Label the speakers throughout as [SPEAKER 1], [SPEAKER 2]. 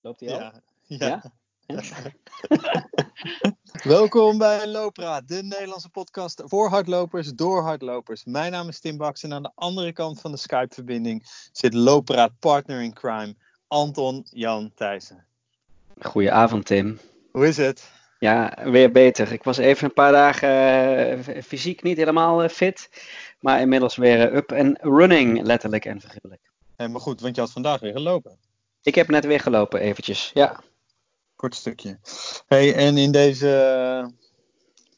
[SPEAKER 1] Loopt hij al?
[SPEAKER 2] Ja. ja.
[SPEAKER 1] Ja?
[SPEAKER 2] Welkom bij Loopraad, de Nederlandse podcast voor hardlopers door hardlopers. Mijn naam is Tim Baks en aan de andere kant van de Skype-verbinding zit Loopraad partner in crime, Anton Jan Thijssen.
[SPEAKER 1] Goedenavond, Tim.
[SPEAKER 2] Hoe is het?
[SPEAKER 1] Ja, weer beter. Ik was even een paar dagen eh, fysiek niet helemaal eh, fit. Maar inmiddels weer eh, up en running, letterlijk en figuurlijk.
[SPEAKER 2] Helemaal goed, want je had vandaag weer gelopen.
[SPEAKER 1] Ik heb net weer gelopen, eventjes. Ja,
[SPEAKER 2] Kort stukje. Hey, en in deze eh,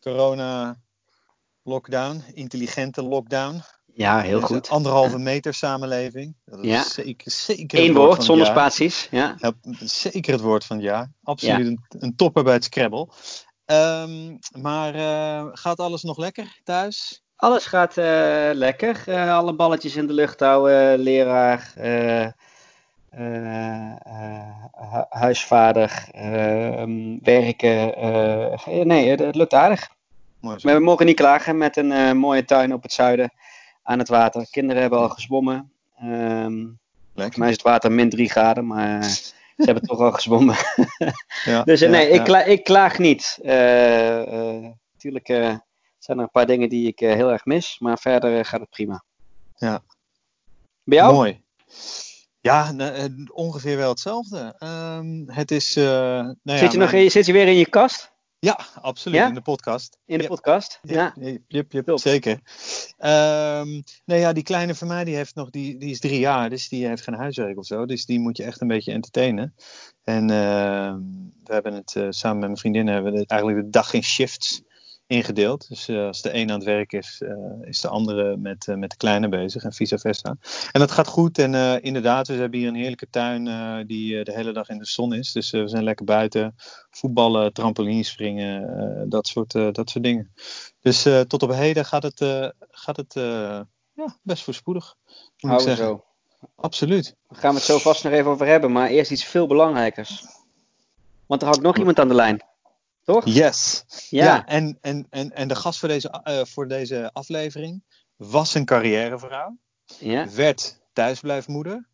[SPEAKER 2] corona-lockdown, intelligente lockdown,
[SPEAKER 1] ja heel goed.
[SPEAKER 2] anderhalve meter samenleving, dat is
[SPEAKER 1] Ja.
[SPEAKER 2] zeker, zeker het
[SPEAKER 1] Eén
[SPEAKER 2] woord
[SPEAKER 1] zonder spaties. Ja.
[SPEAKER 2] Ja, zeker het woord van het jaar. Absoluut een, een topper bij het Scrabble. Ehm, maar eh, gaat alles nog lekker thuis?
[SPEAKER 1] Alles gaat eh, lekker. Alle balletjes in de lucht houden. Leraar, eh, eh, hu- huisvader, eh, werken. eh, nee, het, het lukt aardig.
[SPEAKER 2] Mooi.
[SPEAKER 1] Maar we mogen niet klagen met een mooie tuin op het zuiden aan het water. Kinderen hebben al gezwommen. Ehm voor mij is het water min 3 graden, maar ze hebben toch al gezwommen.
[SPEAKER 2] Ja,
[SPEAKER 1] Dus
[SPEAKER 2] ja,
[SPEAKER 1] nee,
[SPEAKER 2] ja.
[SPEAKER 1] Ik, kla ik klaag niet. Natuurlijk zijn er een paar dingen die ik heel erg mis, maar verder gaat het prima.
[SPEAKER 2] Ja.
[SPEAKER 1] Bij jou?
[SPEAKER 2] Mooi. Ja, eh, ongeveer wel hetzelfde. Ehm, het is. eh, nou ja,
[SPEAKER 1] zit, je nog, in- zit je weer in je kast?
[SPEAKER 2] Ja, absoluut.
[SPEAKER 1] Ja?
[SPEAKER 2] In de podcast.
[SPEAKER 1] In de podcast? Ja.
[SPEAKER 2] Jep,
[SPEAKER 1] Top.
[SPEAKER 2] zeker. Ehm nou ja, die kleine van mij die heeft nog, die, die is drie jaar, dus die heeft geen huiswerk of zo. Dus die moet je echt een beetje entertainen. En ehm, we hebben het eh, samen met mijn vriendinnen hebben we het eigenlijk de dag in shifts ingedeeld. Dus eh, als de een aan het werk is, eh, is de andere met, eh, met de kleine bezig en vice versa. En dat gaat goed en inderdaad, we hebben hier een heerlijke tuin die de hele dag in de zon is. Dus we zijn lekker buiten, voetballen, trampoline springen, dat, soort, dat soort dingen. Dus tot op heden gaat het, gaat het ja, best voorspoedig. Ik
[SPEAKER 1] Houden
[SPEAKER 2] zeggen.
[SPEAKER 1] zo.
[SPEAKER 2] Absoluut.
[SPEAKER 1] Daar gaan we het zo vast nog even over hebben, maar eerst iets veel belangrijkers. Want er hangt nog iemand aan de lijn. Toch?
[SPEAKER 2] Yes.
[SPEAKER 1] Ja.
[SPEAKER 2] Ja, en, en, en, en de gast voor deze, eh, voor deze aflevering was een carrièrevrouw.
[SPEAKER 1] Ja.
[SPEAKER 2] werd thuisblijfmoeder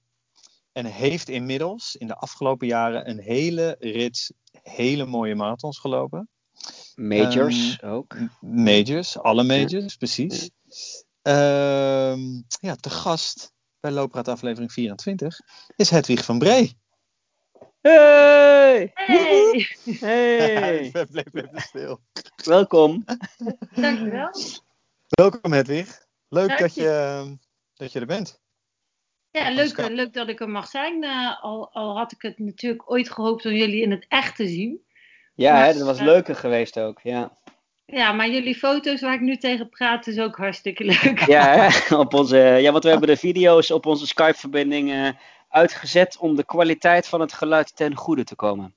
[SPEAKER 2] en heeft inmiddels in de afgelopen jaren een hele rits hele mooie marathons gelopen.
[SPEAKER 1] Majors ook.
[SPEAKER 2] Majors, alle majors, precies. Ehm, ja, te gast bij Loopraad aflevering 24 is Hedwig van Bree.
[SPEAKER 1] Hey!
[SPEAKER 3] Hey,
[SPEAKER 1] Hey!
[SPEAKER 2] Hij bleef even stil.
[SPEAKER 1] Welkom.
[SPEAKER 3] dankjewel.
[SPEAKER 2] Welkom Hedwig. Leuk
[SPEAKER 3] Dank
[SPEAKER 2] dat
[SPEAKER 3] je.
[SPEAKER 2] je, ehm, dat je er bent.
[SPEAKER 3] Ja, leuk, leuk dat ik er mag zijn. Eh, al, al had ik het natuurlijk ooit gehoopt om jullie in het echt te zien.
[SPEAKER 1] Ja,
[SPEAKER 3] Maar,
[SPEAKER 1] hè, dat was
[SPEAKER 3] eh,
[SPEAKER 1] leuker geweest ook. Ja,
[SPEAKER 3] Ja, maar jullie foto's waar ik nu tegen praat is ook hartstikke leuk.
[SPEAKER 1] ja, hè, op onze, ja want we hebben de video's op onze Skype-verbinding eh, uitgezet om de kwaliteit van het geluid ten goede te komen.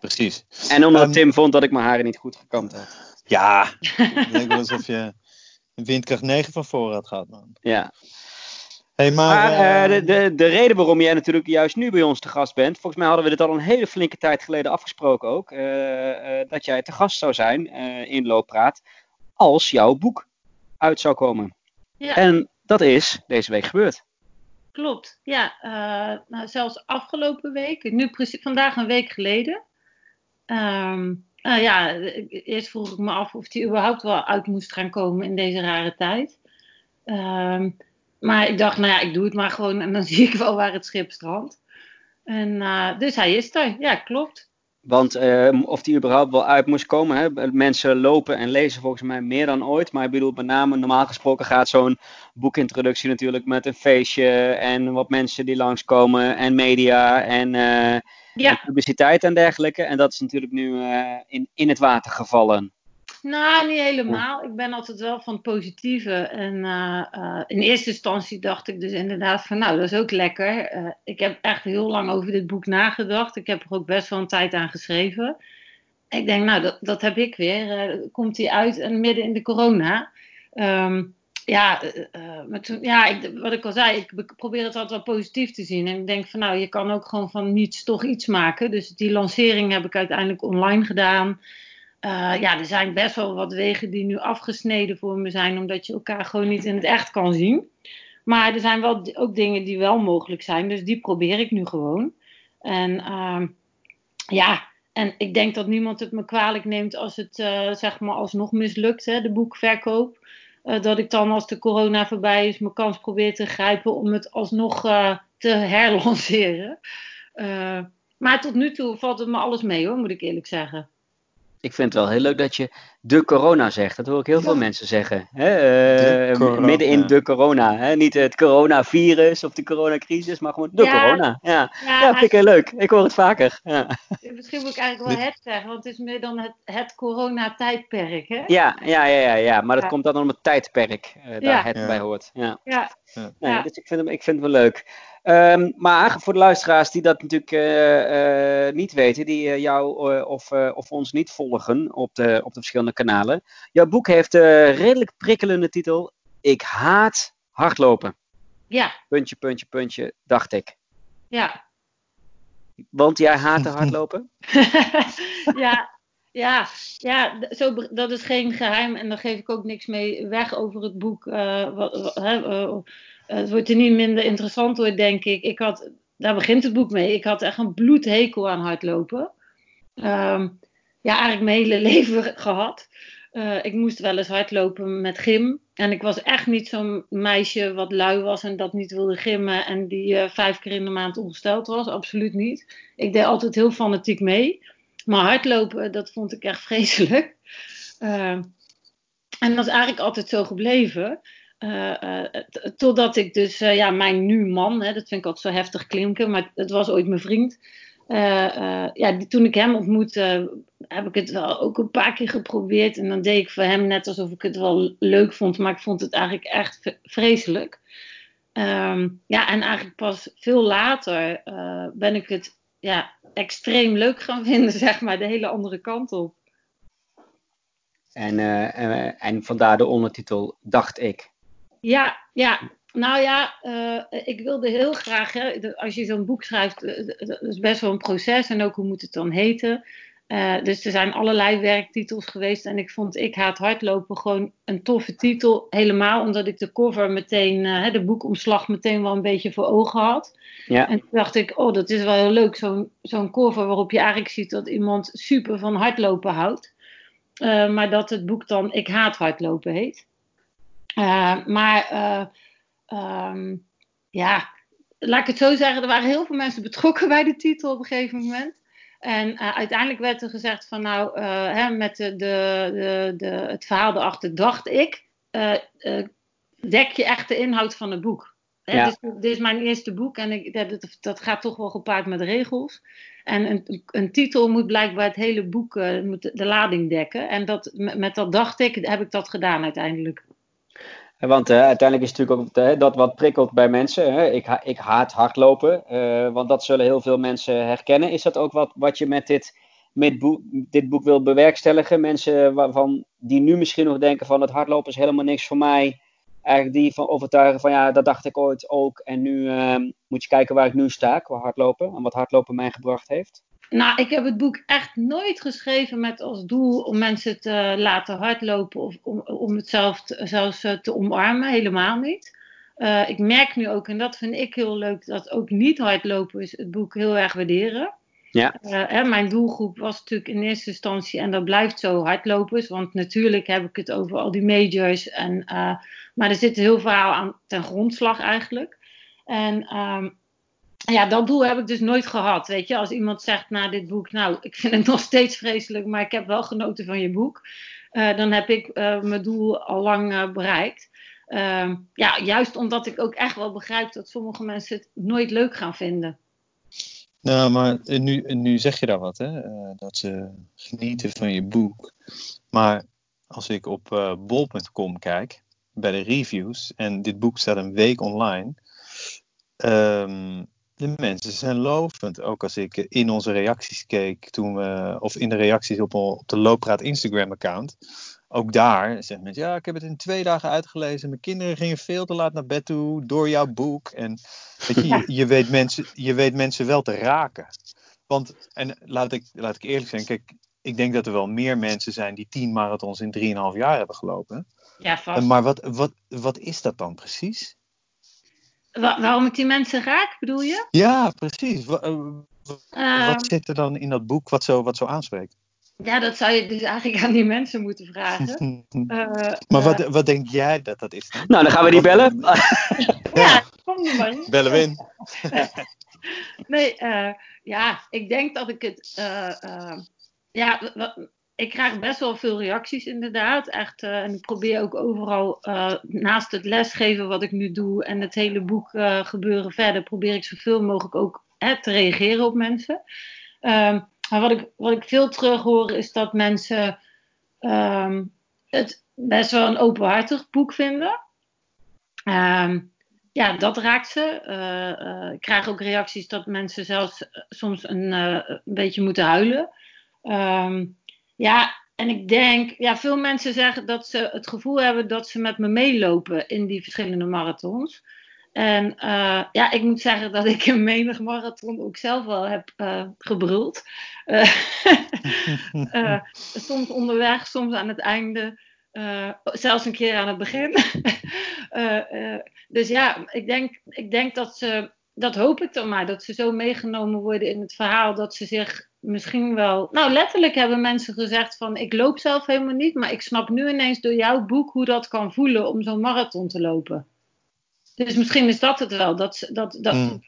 [SPEAKER 2] Precies.
[SPEAKER 1] En omdat
[SPEAKER 2] Ehm,
[SPEAKER 1] Tim vond dat ik mijn haren niet goed gekamd had.
[SPEAKER 2] Ja, het lijkt wel alsof je windkracht 9 van voren had gehad, man.
[SPEAKER 1] Ja.
[SPEAKER 2] Hey, maar,
[SPEAKER 1] Maar eh,
[SPEAKER 2] ehm,
[SPEAKER 1] de, de, de reden waarom jij natuurlijk juist nu bij ons te gast bent, volgens mij hadden we dit al een hele flinke tijd geleden afgesproken ook, eh, eh, dat jij te gast zou zijn eh, in Looppraat als jouw boek uit zou komen.
[SPEAKER 3] Ja.
[SPEAKER 1] En dat is deze week gebeurd.
[SPEAKER 3] Klopt, ja. eh, nou, zelfs afgelopen week, nu precies, vandaag een week geleden. Ehm, nou ja, eh, eerst vroeg ik me af of die überhaupt wel uit moest gaan komen in deze rare tijd. Ehm, maar ik dacht, nou ja, ik doe het maar gewoon en dan zie ik wel waar het schip strandt. En, eh, dus hij is er, ja, klopt.
[SPEAKER 1] Want eh, of die überhaupt wel uit moest komen. Hè? Mensen lopen en lezen volgens mij meer dan ooit. Maar ik bedoel, met name normaal gesproken gaat zo'n boekintroductie natuurlijk met een feestje. En wat mensen die langskomen. En media en, eh, en publiciteit en dergelijke. En dat is natuurlijk nu eh, in, in het water gevallen.
[SPEAKER 3] Nou, niet helemaal. Ik ben altijd wel van het positieve. En eh, eh, in eerste instantie dacht ik dus inderdaad van, nou, dat is ook lekker. Eh, ik heb echt heel lang over dit boek nagedacht. Ik heb er ook best wel een tijd aan geschreven. Ik denk, nou, dat, dat heb ik weer. Komt hij uit en midden in de corona. Ehm, ja, maar toen, ja ik, wat ik al zei, ik be- probeer het altijd wel positief te zien. En ik denk van, nou, je kan ook gewoon van niets toch iets maken. Dus die lancering heb ik uiteindelijk online gedaan. Eh, ja, er zijn best wel wat wegen die nu afgesneden voor me zijn, omdat je elkaar gewoon niet in het echt kan zien. Maar er zijn wel ook dingen die wel mogelijk zijn, dus die probeer ik nu gewoon. En ehm, ja, en ik denk dat niemand het me kwalijk neemt als het zeg maar alsnog mislukt, hè, de boekverkoop. dat ik dan als de corona voorbij is mijn kans probeer te grijpen om het alsnog te herlanceren. maar tot nu toe valt het me alles mee hoor, moet ik eerlijk zeggen
[SPEAKER 1] ik vind het wel heel leuk dat je de corona zegt. Dat hoor ik heel veel mensen zeggen. Hè? Uh, midden in de corona. Hè? Niet het coronavirus of de coronacrisis, maar gewoon de corona. Ja, ja, ja vind ik heel leuk. Ik hoor het vaker. Ja.
[SPEAKER 3] Misschien moet ik eigenlijk wel het zeggen, want het is meer dan het, het coronatijdperk. Hè?
[SPEAKER 1] Ja, ja, ja, ja, ja, maar dat komt dan om het tijdperk uh, daar het bij hoort. Ja. Ja. Nee, dus ik vind, hem, ik vind het wel leuk. Um, maar voor de luisteraars die dat natuurlijk uh, uh, niet weten, die uh, jou of, of ons niet volgen op de, op de verschillende kanalen. Jouw boek heeft een redelijk prikkelende titel. Ik haat hardlopen.
[SPEAKER 3] Ja.
[SPEAKER 1] Puntje, puntje, puntje, dacht ik.
[SPEAKER 3] Ja.
[SPEAKER 1] Want jij haat hardlopen?
[SPEAKER 3] ja, ja, ja zo, dat is geen geheim en daar geef ik ook niks mee weg over het boek. wat, eh, het wordt er niet minder interessant door, denk ik. ik had, daar begint het boek mee. Ik had echt een bloedhekel aan hardlopen. Ehm, ja, eigenlijk mijn hele leven gehad. Uh, ik moest wel eens hardlopen met gym. En ik was echt niet zo'n meisje wat lui was en dat niet wilde gymmen en die uh, vijf keer in de maand ongesteld was. Absoluut niet. Ik deed altijd heel fanatiek mee. Maar hardlopen, dat vond ik echt vreselijk. Uh, en dat is eigenlijk altijd zo gebleven. Uh, totdat ik dus, uh, ja, mijn nu man, hè, dat vind ik altijd zo heftig klinken, maar het was ooit mijn vriend. ja, toen ik hem ontmoette, heb ik het wel ook een paar keer geprobeerd. En dan deed ik voor hem net alsof ik het wel leuk vond, maar ik vond het eigenlijk echt vreselijk. Um, ja, en eigenlijk pas veel later ben ik het ja, extreem leuk gaan vinden, zeg maar, de hele andere kant op.
[SPEAKER 1] En, en vandaar de ondertitel Dacht ik.
[SPEAKER 3] Ja, ja. Nou ja, uh, ik wilde heel graag, hè, als je zo'n boek schrijft, uh, dat is best wel een proces en ook hoe moet het dan heten. Uh, dus er zijn allerlei werktitels geweest en ik vond Ik Haat Hardlopen gewoon een toffe titel. Helemaal omdat ik de cover meteen, de boekomslag meteen wel een beetje voor ogen had. Ja. En toen dacht ik, oh dat is wel heel leuk, zo'n zo'n cover waarop je eigenlijk ziet dat iemand super van hardlopen houdt. maar dat het boek dan Ik Haat Hardlopen heet. Uh, maar uh, um, ja, laat ik het zo zeggen, er waren heel veel mensen betrokken bij de titel op een gegeven moment. En uh, uiteindelijk werd er gezegd van nou, hè, met de, de, de, het verhaal erachter dacht ik, dek je echt de inhoud van het boek. Ja. Dus, dit is mijn eerste boek en ik, dat, dat, gaat toch wel gepaard met regels. En een, een titel moet blijkbaar het hele boek, moet de lading dekken. En dat, met, met dat dacht ik, heb ik dat gedaan uiteindelijk.
[SPEAKER 1] Want uh, uiteindelijk is natuurlijk ook uh, dat wat prikkelt bij mensen. Ik, ha ik, haat hardlopen, uh, want dat zullen heel veel mensen herkennen. Is dat ook wat, wat je met dit, met boek, dit boek wil bewerkstelligen? Mensen waarvan, die nu misschien nog denken van het hardlopen is helemaal niks voor mij. Eigenlijk die van overtuigen van ja, dat dacht ik ooit ook. En nu ehm, moet je kijken waar ik nu sta qua hardlopen en wat hardlopen mij gebracht heeft.
[SPEAKER 3] Nou, ik heb het boek echt nooit geschreven met als doel om mensen te laten hardlopen of om, om het zelf te, zelfs eh, te omarmen. Helemaal niet. Uh, ik merk nu ook, en dat vind ik heel leuk, dat ook niet hardlopen is het boek heel erg waarderen. Ja. Uh, hè, mijn doelgroep was natuurlijk in eerste instantie, en dat blijft zo, hardlopers. Want natuurlijk heb ik het over al die majors. En, uh, maar er zit heel veel aan ten grondslag eigenlijk. En um, ja, dat doel heb ik dus nooit gehad. Weet je, als iemand zegt na dit boek, nou, ik vind het nog steeds vreselijk, maar ik heb wel genoten van je boek. Uh, dan heb ik uh, mijn doel al lang uh, bereikt. Ehm, ja, juist omdat ik ook echt wel begrijp dat sommige mensen het nooit leuk gaan vinden.
[SPEAKER 2] Nou, maar nu, nu zeg je daar wat, hè? dat ze genieten van je boek. Maar als ik op bol.com kijk, bij de reviews, en dit boek staat een week online. Um, de mensen zijn lovend. Ook als ik in onze reacties keek toen we, of in de reacties op, op de Looppraat Instagram account. Ook daar zeggen mensen, ja, ik heb het in twee dagen uitgelezen. Mijn kinderen gingen veel te laat naar bed toe door jouw boek. En weet je, je, je, weet mensen, je weet mensen wel te raken. Want, en laat ik, laat ik eerlijk zijn, kijk, ik denk dat er wel meer mensen zijn die tien marathons in drieënhalf jaar hebben gelopen.
[SPEAKER 3] Ja, vast.
[SPEAKER 2] Maar wat, wat, wat is dat dan precies?
[SPEAKER 3] Waarom ik die mensen raak, bedoel je?
[SPEAKER 2] Ja, precies. Eh, Ehm, wat zit er dan in dat boek wat zo, wat zo aanspreekt?
[SPEAKER 3] Ja, dat zou je dus eigenlijk aan die mensen moeten vragen.
[SPEAKER 2] Uh, maar wat, uh, wat denk jij dat dat is? Dan?
[SPEAKER 1] Nou, dan gaan we die bellen.
[SPEAKER 3] ja, kom er maar in.
[SPEAKER 2] Bellen we in.
[SPEAKER 3] nee, uh, ja, ik denk dat ik het. ja, ik krijg best wel veel reacties inderdaad. Echt, en ik probeer ook overal naast het lesgeven wat ik nu doe en het hele boek gebeuren verder, probeer ik zoveel mogelijk ook te reageren op mensen. Um, maar wat ik, wat ik veel terug hoor is dat mensen um, het best wel een openhartig boek vinden. Um, ja, dat raakt ze. Ik krijg ook reacties dat mensen zelfs soms een, een beetje moeten huilen. Ja, en ik denk, ja, veel mensen zeggen dat ze het gevoel hebben dat ze met me meelopen in die verschillende marathons. En uh, ja, ik moet zeggen dat ik een menig marathon ook zelf wel heb uh, gebruld. Uh, soms onderweg, soms aan het einde, zelfs een keer aan het begin. dus ja, ik denk, ik denk dat ze, dat hoop ik dan maar, dat ze zo meegenomen worden in het verhaal dat ze zich misschien wel. Nou, letterlijk hebben mensen gezegd van ik loop zelf helemaal niet, maar ik snap nu ineens door jouw boek hoe dat kan voelen om zo'n marathon te lopen. Dus misschien is dat het wel, dat, dat, dat, mm.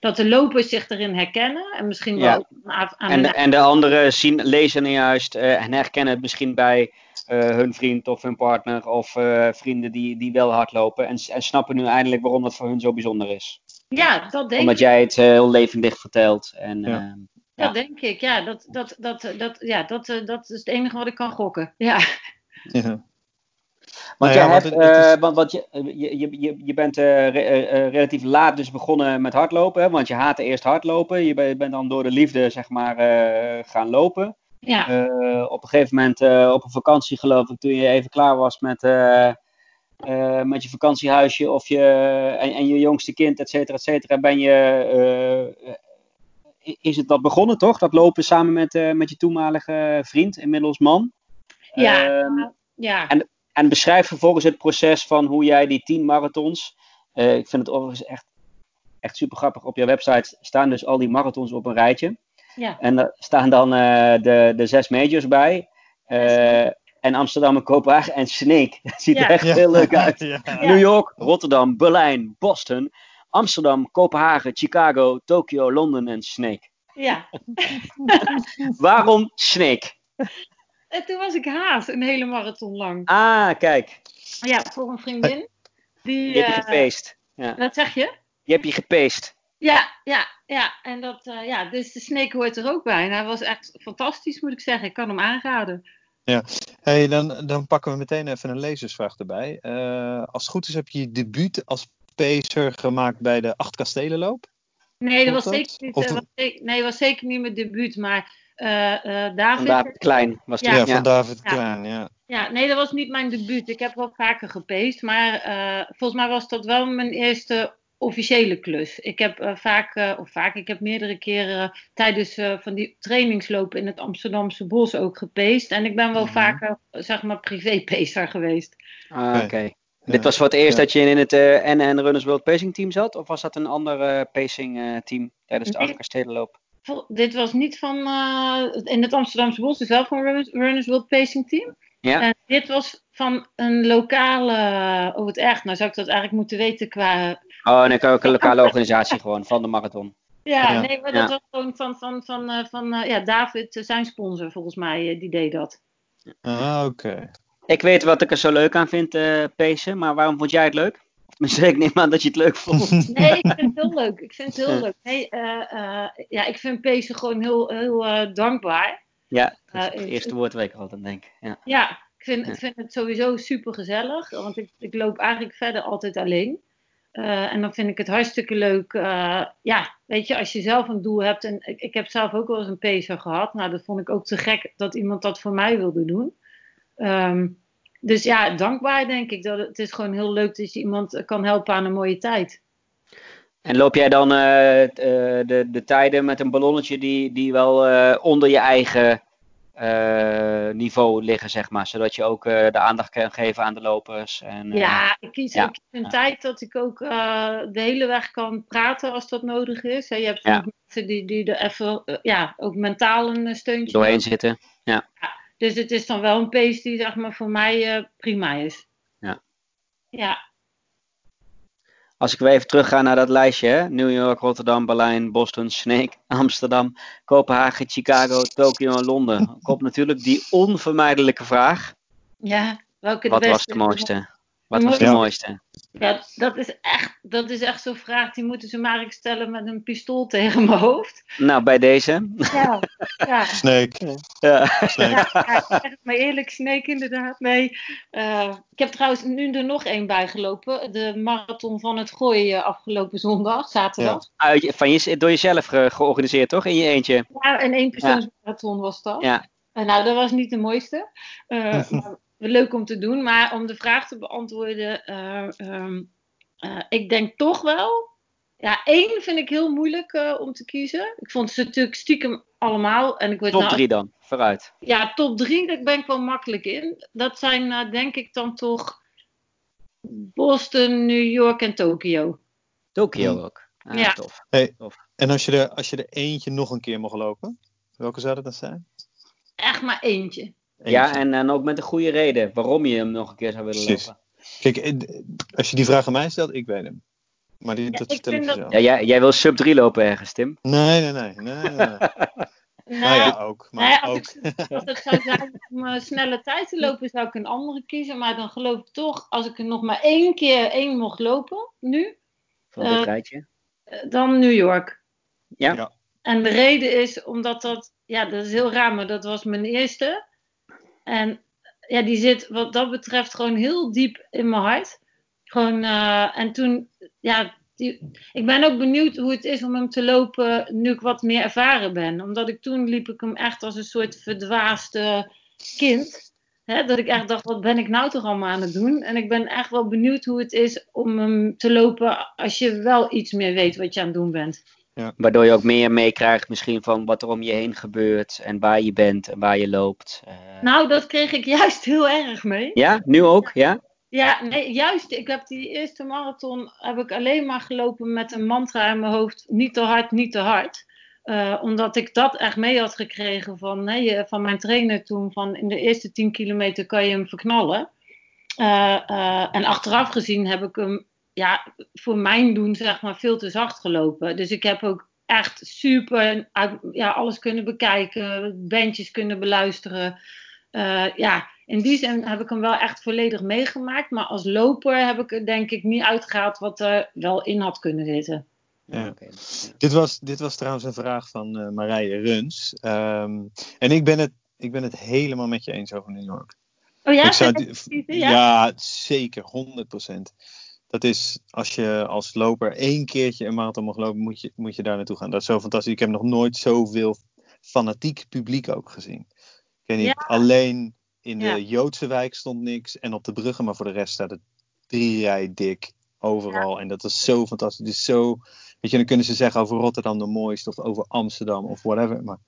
[SPEAKER 3] dat de lopers zich erin herkennen en misschien wel
[SPEAKER 1] aan, en, de, en de anderen zien, lezen juist uh, en herkennen het misschien bij uh, hun vriend of hun partner of uh, vrienden die, die wel hardlopen en, en snappen nu eindelijk waarom dat voor hun zo bijzonder is.
[SPEAKER 3] Ja, dat denk
[SPEAKER 1] Omdat ik. Omdat jij het heel levendig vertelt. En,
[SPEAKER 3] ja. ja. Dat denk ik, ja. Dat, dat, dat, dat, ja dat, dat is het enige wat ik kan gokken. Ja.
[SPEAKER 1] ja. Want, ja, je, hebt, het, het is... uh, want, want je, je, je, je bent uh, re, uh, relatief laat dus begonnen met hardlopen. Hè? Want je haatte eerst hardlopen. Je bent dan door de liefde zeg maar gaan lopen.
[SPEAKER 3] Ja.
[SPEAKER 1] op een gegeven moment op een vakantie geloof ik, toen je even klaar was met, met je vakantiehuisje of je, en, en je jongste kind, et cetera, et cetera, ben je, is het dat begonnen toch? Dat lopen samen met, met je toenmalige vriend, inmiddels man.
[SPEAKER 3] Ja, ehm, ja.
[SPEAKER 1] En, en beschrijf vervolgens het proces van hoe jij die tien marathons. Ik vind het overigens echt, echt super grappig. Op je website staan dus al die marathons op een rijtje.
[SPEAKER 3] Ja.
[SPEAKER 1] En er staan dan de, de zes majors bij. Uh, en Amsterdam en Kopenhagen en Snake. Dat ziet
[SPEAKER 3] Ja.
[SPEAKER 1] er echt
[SPEAKER 2] Ja.
[SPEAKER 1] heel leuk uit.
[SPEAKER 2] Ja.
[SPEAKER 1] New York, Rotterdam, Berlijn, Boston, Amsterdam, Kopenhagen, Chicago, Tokio, Londen en Snake.
[SPEAKER 3] ja.
[SPEAKER 1] Waarom Snake?
[SPEAKER 3] En toen was ik haas, een hele marathon lang.
[SPEAKER 1] Ah, kijk.
[SPEAKER 3] Ja, voor een vriendin. Die,
[SPEAKER 1] Je hebt je
[SPEAKER 3] eh,
[SPEAKER 1] gepeest. Ja.
[SPEAKER 3] wat zeg je?
[SPEAKER 1] Je hebt je gepeest.
[SPEAKER 3] Ja, ja, ja. En dat, eh, ja, dus de Snake hoort er ook bij. En hij was echt fantastisch, moet ik zeggen. Ik kan hem aanraden.
[SPEAKER 2] Hey, dan, dan pakken we meteen even een lezersvraag erbij. Eh, als het goed is heb je je debuut als pacer gemaakt bij de Acht Kastelenloop.
[SPEAKER 3] Nee, dat was
[SPEAKER 2] Klopt dat?
[SPEAKER 3] zeker niet,
[SPEAKER 2] Of
[SPEAKER 3] eh, was zeker, nee, was zeker niet mijn debuut. Maar eh, eh,
[SPEAKER 1] Van
[SPEAKER 3] David,
[SPEAKER 1] David Klein was die.
[SPEAKER 2] Ja,
[SPEAKER 1] Ja,
[SPEAKER 2] van David
[SPEAKER 3] Ja.
[SPEAKER 2] Klein. Ja.
[SPEAKER 3] Ja, nee, dat was niet mijn debuut. Ik heb wel vaker gepeest, maar eh, volgens mij was dat wel mijn eerste officiële klus. Ik heb eh, vaak, eh, of vaak, ik heb meerdere keren tijdens eh, van die trainingslopen in het Amsterdamse bos ook gepeest. En ik ben wel
[SPEAKER 2] Mhm.
[SPEAKER 3] vaker, zeg maar, privépeester geweest.
[SPEAKER 1] Ah, Oké.
[SPEAKER 2] Ja.
[SPEAKER 1] Dit was voor het eerst
[SPEAKER 2] Ja.
[SPEAKER 1] dat je in het eh NN Runners World Pacing Team zat? Of was dat een ander pacing eh, team tijdens de
[SPEAKER 3] Nee.
[SPEAKER 1] Achterkastelenloop?
[SPEAKER 3] Vol- Dit was niet van, eh, in het Amsterdamse bos, dus wel van Runners, Runners World Pacing Team.
[SPEAKER 1] Ja?
[SPEAKER 3] En dit was van een lokale, oh het echt, nou zou ik dat eigenlijk moeten weten qua
[SPEAKER 1] Oh, nee, ook een lokale organisatie gewoon van de marathon.
[SPEAKER 3] Ja,
[SPEAKER 2] Ja.
[SPEAKER 3] nee, maar
[SPEAKER 1] Ja.
[SPEAKER 3] dat was gewoon van, van, van, eh, van eh, ja, David, eh, zijn sponsor volgens mij, eh, die deed dat.
[SPEAKER 2] Ah, oké.
[SPEAKER 1] Ik weet wat ik er zo leuk aan vind, eh pacen, maar waarom vond jij het leuk? Tenminste, ik neem aan dat je het leuk vond.
[SPEAKER 3] Nee, ik vind het heel leuk. Ik vind het heel leuk. Nee, eh, eh, ja, ik vind Pezen gewoon heel, heel eh, dankbaar.
[SPEAKER 1] ja, dat is het eerste woord waar ik altijd denk. Ja.
[SPEAKER 3] Ja, ik vind,
[SPEAKER 1] Ja.
[SPEAKER 3] ik vind het sowieso super gezellig, want ik, ik loop eigenlijk verder altijd alleen. Eh, en dan vind ik het hartstikke leuk. eh, ja, weet je, als je zelf een doel hebt. En ik, ik heb zelf ook wel eens een pacer gehad. Nou, dat vond ik ook te gek dat iemand dat voor mij wilde doen. Ehm, dus ja, dankbaar denk ik. Dat het, is gewoon heel leuk dat je iemand kan helpen aan een mooie tijd.
[SPEAKER 1] En loop jij dan eh, de, de tijden met een ballonnetje die, die wel onder je eigen niveau liggen, zeg maar. Zodat je ook eh, de aandacht kan geven aan de lopers. En, eh,
[SPEAKER 3] Ja, ik kies,
[SPEAKER 1] ja,
[SPEAKER 3] ik kies een
[SPEAKER 1] ja.
[SPEAKER 3] tijd dat ik ook eh, de hele weg kan praten als dat nodig is. Je hebt
[SPEAKER 1] Ja.
[SPEAKER 3] mensen die, die er even, eh, ja, ook mentaal een eh, steuntje
[SPEAKER 1] doorheen zitten.
[SPEAKER 3] Dus het is dan wel een pace die zeg maar voor mij eh, prima is.
[SPEAKER 1] Ja.
[SPEAKER 3] Ja,
[SPEAKER 1] Als ik weer even terugga naar dat lijstje, hè? New York, Rotterdam, Berlijn, Boston, Snake, Amsterdam, Kopenhagen, Chicago, Tokio en Londen. Komt natuurlijk die onvermijdelijke vraag.
[SPEAKER 3] ja. welke de
[SPEAKER 1] Wat
[SPEAKER 3] beste
[SPEAKER 1] was de
[SPEAKER 3] is.
[SPEAKER 1] mooiste? Wat was de
[SPEAKER 2] Ja.
[SPEAKER 1] mooiste?
[SPEAKER 3] Ja, dat is echt, dat is echt zo'n vraag die moeten ze maar eigenlijk stellen met een pistool tegen mijn hoofd.
[SPEAKER 1] Nou, bij deze.
[SPEAKER 3] Ja, ja.
[SPEAKER 2] Snake.
[SPEAKER 1] Ja.
[SPEAKER 2] Snake.
[SPEAKER 3] Ja, maar eerlijk, Sneek inderdaad. Nee. Eh, ik heb trouwens nu er nog één bij gelopen. De marathon van het Gooi eh, afgelopen zondag, zaterdag.
[SPEAKER 1] Uit, van je, door jezelf ge- georganiseerd, toch? In je eentje.
[SPEAKER 3] Ja, een éénpersoonsmarathon was dat.
[SPEAKER 1] Ja.
[SPEAKER 3] En nou, dat was niet de mooiste. Eh, maar leuk om te doen. Maar om de vraag te beantwoorden, eh, ehm, eh, ik denk toch wel. Ja, één vind ik heel moeilijk eh, om te kiezen. Ik vond ze natuurlijk stiekem allemaal. En ik weet
[SPEAKER 1] Top
[SPEAKER 3] nou,
[SPEAKER 1] drie dan, vooruit.
[SPEAKER 3] Ja, top drie, daar ben ik wel makkelijk in. Dat zijn eh, denk ik dan toch Boston, New York en Tokio.
[SPEAKER 1] Tokio
[SPEAKER 2] Hmm.
[SPEAKER 1] ook. Ah,
[SPEAKER 3] Ja.
[SPEAKER 1] Tof.
[SPEAKER 2] En als je, er, als je er eentje nog een keer mocht lopen, welke zou dat dan zijn?
[SPEAKER 3] Echt maar eentje.
[SPEAKER 1] Ja, en dan ook met een goede reden waarom je hem nog een keer zou willen
[SPEAKER 2] Precies.
[SPEAKER 1] lopen.
[SPEAKER 2] Kijk, eh, als je die vraag aan mij stelt, ik weet hem. Maar die,
[SPEAKER 3] Ja,
[SPEAKER 2] dat
[SPEAKER 3] ik
[SPEAKER 2] vertel ik
[SPEAKER 3] dat-
[SPEAKER 2] zo.
[SPEAKER 1] Ja, jij, jij wil sub 3 lopen ergens, Tim.
[SPEAKER 2] Nee, nee, nee. nee, nee, nee.
[SPEAKER 3] Nou,
[SPEAKER 2] nou ja, ook. Maar
[SPEAKER 3] nou ja, als,
[SPEAKER 2] ook.
[SPEAKER 3] ik, als het zou zijn om een snelle tijd te lopen, zou ik een andere kiezen. Maar dan geloof ik toch, als ik er nog maar één keer één mocht lopen, nu,
[SPEAKER 1] Van dit
[SPEAKER 3] Eh,
[SPEAKER 1] rijtje.
[SPEAKER 3] eh, dan New York.
[SPEAKER 1] Ja.
[SPEAKER 2] Ja.
[SPEAKER 3] En de reden is omdat dat, ja, dat is heel raar, maar dat was mijn eerste. En ja, die zit wat dat betreft gewoon heel diep in mijn hart. Gewoon, eh, en toen, ja, die, ik ben ook benieuwd hoe het is om hem te lopen nu ik wat meer ervaren ben. Omdat ik toen liep ik hem echt als een soort verdwaasde kind. Hè, dat ik echt dacht, wat ben ik nou toch allemaal aan het doen? En ik ben echt wel benieuwd hoe het is om hem te lopen als je wel iets meer weet wat je aan het doen bent.
[SPEAKER 1] Waardoor je ook meer meekrijgt misschien van wat er om je heen gebeurt. En waar je bent en waar je loopt. Eh,
[SPEAKER 3] Nou, dat kreeg ik juist heel erg mee.
[SPEAKER 1] Ja, nu ook, ja?
[SPEAKER 3] Ja, nee, juist. Ik heb die eerste marathon heb ik alleen maar gelopen met een mantra in mijn hoofd. Niet te hard, niet te hard. Eh, omdat ik dat echt mee had gekregen van, hè, je- van mijn trainer toen. Van in de eerste 10 kilometer kan je hem verknallen. Eh, eh, en achteraf gezien heb ik hem ja, voor mijn doen zeg maar veel te zacht gelopen. Dus ik heb ook echt super ja, alles kunnen bekijken. Bandjes kunnen beluisteren. Eh, ja, in die zin heb ik hem wel echt volledig meegemaakt. Maar als loper heb ik er denk ik niet uitgehaald wat er wel in had kunnen zitten.
[SPEAKER 2] Ja. Dit, was, dit was trouwens een vraag van eh, Marije Runs. Ehm, en ik ben, het, ik ben het helemaal met je eens over New York.
[SPEAKER 3] Oh ja,
[SPEAKER 2] ik zou, ja?
[SPEAKER 3] ja?
[SPEAKER 2] zeker, 100%. Dat is, als je als loper één keertje een marathon mag lopen, moet je, moet je daar naartoe gaan. Dat is zo fantastisch. Ik heb nog nooit zoveel fanatiek publiek ook gezien. Ik weet niet,
[SPEAKER 3] Ja.
[SPEAKER 2] alleen in de
[SPEAKER 3] Ja.
[SPEAKER 2] Joodse wijk stond niks en op de bruggen, maar voor de rest staat het drie rij dik overal. En dat is zo fantastisch. Is zo, weet je, dan kunnen ze zeggen over Rotterdam de mooiste of over Amsterdam of whatever, maar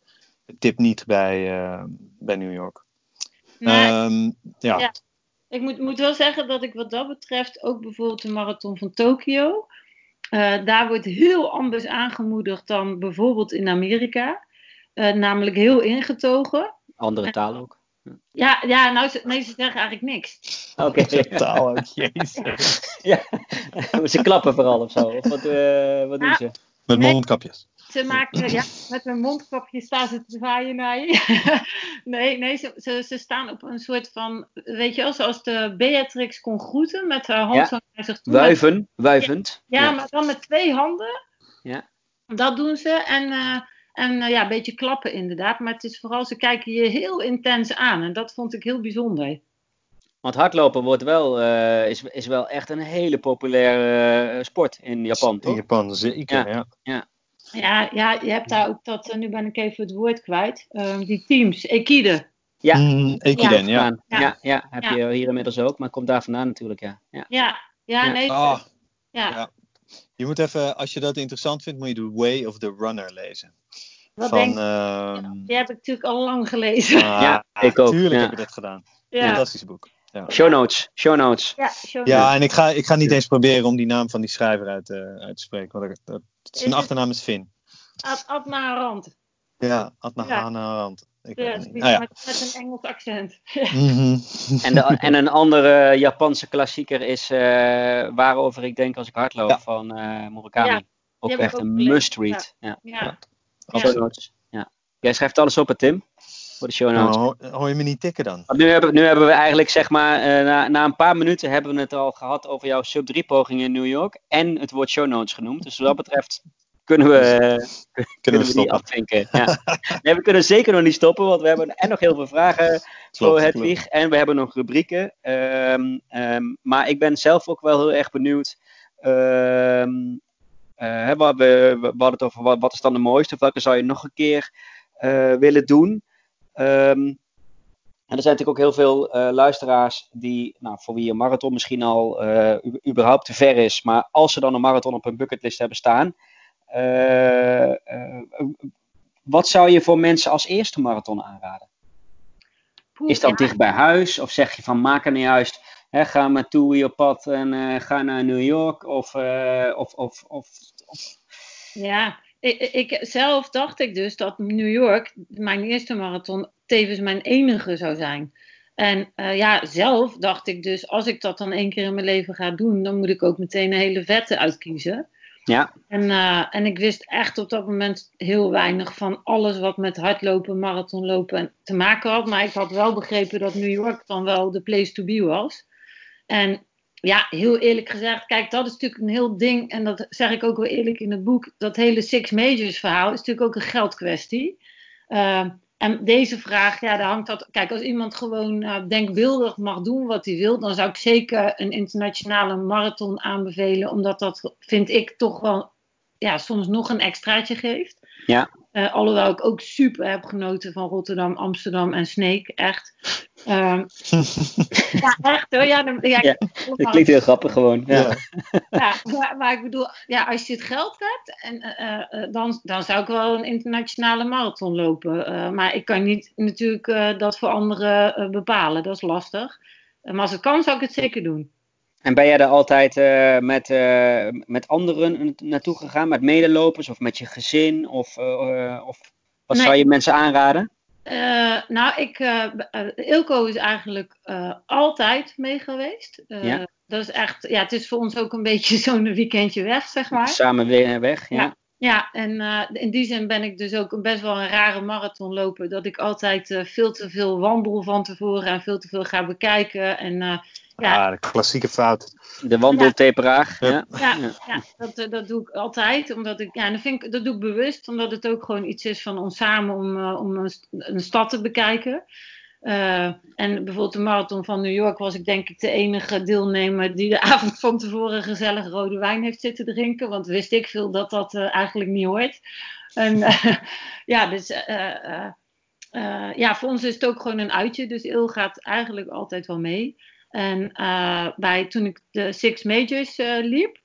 [SPEAKER 2] het tip niet bij, eh, bij New York.
[SPEAKER 3] Nee,
[SPEAKER 2] Ehm, ja.
[SPEAKER 3] Ik moet, moet wel zeggen dat ik wat dat betreft ook bijvoorbeeld de marathon van Tokio. eh, daar wordt heel anders aangemoedigd dan bijvoorbeeld in Amerika. Eh, namelijk heel ingetogen.
[SPEAKER 1] Andere taal ook.
[SPEAKER 3] Ja, ja nou, ze, nee, ze zeggen eigenlijk niks.
[SPEAKER 1] Oké.
[SPEAKER 2] Taal ook, jezus.
[SPEAKER 1] ja. Ze klappen vooral of zo. Of wat, eh, wat doen
[SPEAKER 3] Ja.
[SPEAKER 1] ze?
[SPEAKER 2] Met mondkapjes.
[SPEAKER 3] Ze maken, ja, met hun mondkapje staan ze te zwaaien naar je. nee, nee ze, ze, ze staan op een soort van, weet je wel, zoals de Beatrix kon groeten met haar hand
[SPEAKER 1] Ja.
[SPEAKER 3] zo naar zich toe.
[SPEAKER 1] Wuiven, wuivend.
[SPEAKER 3] Ja, maar dan met twee handen.
[SPEAKER 1] Ja.
[SPEAKER 3] Dat doen ze. En, eh, en eh, ja, een beetje klappen inderdaad. Maar het is vooral, ze kijken je heel intens aan. En dat vond ik heel bijzonder.
[SPEAKER 1] Want hardlopen wordt wel, eh, is, is wel echt een hele populaire sport in Japan,
[SPEAKER 2] In
[SPEAKER 1] toch?
[SPEAKER 2] Japan, zeker. Ja.
[SPEAKER 3] Ja, ja, je hebt daar ook dat, eh, nu ben ik even het woord kwijt. eh, die teams, Ekide.
[SPEAKER 1] Ja.
[SPEAKER 2] Mm, Ekiden, ja.
[SPEAKER 1] Ja,
[SPEAKER 3] Ja.
[SPEAKER 1] ja. ja, heb
[SPEAKER 3] Ja.
[SPEAKER 1] je hier inmiddels ook, maar komt daar vandaan natuurlijk, ja. ja.
[SPEAKER 3] Ja, ja,
[SPEAKER 1] Ja.
[SPEAKER 3] nee.
[SPEAKER 2] Ah,
[SPEAKER 3] ja.
[SPEAKER 2] ja. Je moet even, als je dat interessant vindt, moet je The Way of the Runner lezen.
[SPEAKER 3] Wat
[SPEAKER 2] van,
[SPEAKER 3] denk-
[SPEAKER 2] ehm,
[SPEAKER 3] Die heb ik natuurlijk al lang gelezen.
[SPEAKER 2] ah,
[SPEAKER 1] Ja, ik ook,
[SPEAKER 2] Tuurlijk
[SPEAKER 1] ja.
[SPEAKER 2] heb ik dat gedaan.
[SPEAKER 3] ja.
[SPEAKER 2] Fantastisch boek. Ja.
[SPEAKER 1] Show notes, show notes.
[SPEAKER 3] Ja, show
[SPEAKER 2] Ja, en ik ga, ik ga niet eens proberen om die naam van die schrijver uit, eh, uit te spreken. Want ik- dat, zijn achternaam is Finn.
[SPEAKER 3] Ad, Adna Rand.
[SPEAKER 2] Ja, Adna
[SPEAKER 3] Ja.
[SPEAKER 2] Hanarand. Ik
[SPEAKER 3] Ja,
[SPEAKER 2] niet. Nou ja.
[SPEAKER 3] met, met een Engels accent.
[SPEAKER 2] Mhm.
[SPEAKER 1] En, de, en een andere Japanse klassieker is eh, Waarover ik denk als ik hardloop
[SPEAKER 2] Ja.
[SPEAKER 1] van eh Murakami.
[SPEAKER 3] Ja,
[SPEAKER 1] ook echt
[SPEAKER 3] ook
[SPEAKER 1] een
[SPEAKER 3] gelezen,
[SPEAKER 1] must read. Ja.
[SPEAKER 3] Ja.
[SPEAKER 1] Jij schrijft alles op, hè, Tim? Voor de show notes.
[SPEAKER 2] Nou, hoor, je me niet tikken dan?
[SPEAKER 1] Nu hebben, nu hebben we eigenlijk, zeg maar, eh, na, na een paar minuten hebben we het al gehad over jouw sub 3 poging in New York. En het woord show notes genoemd. Dus wat dat betreft kunnen we, eh, kunnen we die
[SPEAKER 2] stoppen?
[SPEAKER 1] afvinken. Ja. Nee, we kunnen zeker nog niet stoppen, want we hebben en nog heel veel vragen voor
[SPEAKER 2] Klopt,
[SPEAKER 1] Hedwig. En we hebben nog rubrieken. Ehm, ehm, maar ik ben zelf ook wel heel erg benieuwd. hè, we, we, we hadden het over wat, wat is dan de mooiste, of welke zou je nog een keer willen doen. Ehm, en er zijn natuurlijk ook heel veel eh, luisteraars die, nou, voor wie een marathon misschien al eh, überhaupt te ver is, maar als ze dan een marathon op hun bucketlist hebben staan, eh, wat zou je voor mensen als eerste marathon aanraden?
[SPEAKER 3] Poeh,
[SPEAKER 1] Is dat
[SPEAKER 3] ja.
[SPEAKER 1] dicht bij huis? Of zeg je van maak er niet juist, hè, ga maar toe op pad en ga naar New York? Of, of, of, of, of-
[SPEAKER 3] Ja, ik, ik, zelf dacht ik dus dat New York, mijn eerste marathon, tevens mijn enige zou zijn. En eh, ja, zelf dacht ik dus, als ik dat dan één keer in mijn leven ga doen, dan moet ik ook meteen een hele vette uitkiezen.
[SPEAKER 1] ja,
[SPEAKER 3] En, eh, en ik wist echt op dat moment heel weinig van alles wat met hardlopen, marathonlopen te maken had. Maar ik had wel begrepen dat New York dan wel de place to be was. En ja, heel eerlijk gezegd, kijk, dat is natuurlijk een heel ding. En dat zeg ik ook wel eerlijk in het boek. Dat hele Six Majors verhaal is natuurlijk ook een geldkwestie. Ehm, en deze vraag, ja, daar hangt dat. Kijk, als iemand gewoon eh, denkbeeldig mag doen wat hij wil, dan zou ik zeker een internationale marathon aanbevelen. Omdat dat, vind ik, toch wel ja, soms nog een extraatje geeft.
[SPEAKER 1] Ja.
[SPEAKER 3] Eh, alhoewel ik ook super heb genoten van Rotterdam, Amsterdam en Sneek. Echt. Ehm, ja, echt hoor. Ja, dan- ja,
[SPEAKER 1] Ja, dat klinkt heel grappig gewoon. Ja.
[SPEAKER 2] Ja.
[SPEAKER 3] maar, maar ik bedoel, ja, als je het geld hebt, en, eh, eh, dan, dan zou ik wel een internationale marathon lopen. Eh, maar ik kan niet natuurlijk eh, dat voor anderen bepalen. Dat is lastig. Maar als het kan, zou ik het zeker doen.
[SPEAKER 1] En ben jij daar altijd eh, met, eh, met anderen naartoe gegaan, met medelopers of met je gezin? Of, eh, of wat
[SPEAKER 3] Nee.
[SPEAKER 1] zou je mensen aanraden?
[SPEAKER 3] Nou, ik, Ilko is eigenlijk altijd mee geweest.
[SPEAKER 1] Ja.
[SPEAKER 3] Dat is echt, ja, het is voor ons ook een beetje zo'n weekendje weg, zeg maar.
[SPEAKER 1] Samen weer weg, ja.
[SPEAKER 3] Ja. Ja, en in die zin ben ik dus ook best wel een rare marathonloper. Dat ik altijd veel te veel wandel van tevoren en veel te veel ga bekijken. En Ja.
[SPEAKER 2] Ah, de klassieke fout.
[SPEAKER 1] De wandelteperaar. Ja.
[SPEAKER 2] Ja.
[SPEAKER 3] ja, dat, eh, dat doe ik altijd. Omdat ik, ja, dat, vind ik, dat doe ik bewust, omdat het ook gewoon iets is van ons samen om, eh, om een, st- een stad te bekijken. Eh, en bijvoorbeeld de marathon van New York was ik denk ik de enige deelnemer die de avond van tevoren gezellig rode wijn heeft zitten drinken. Want wist ik veel dat dat eigenlijk niet hoort. En ja, dus eh, eh, eh, ja, voor ons is het ook gewoon een uitje. Dus Il gaat eigenlijk altijd wel mee. En eh, bij, toen ik de Six Majors eh, liep,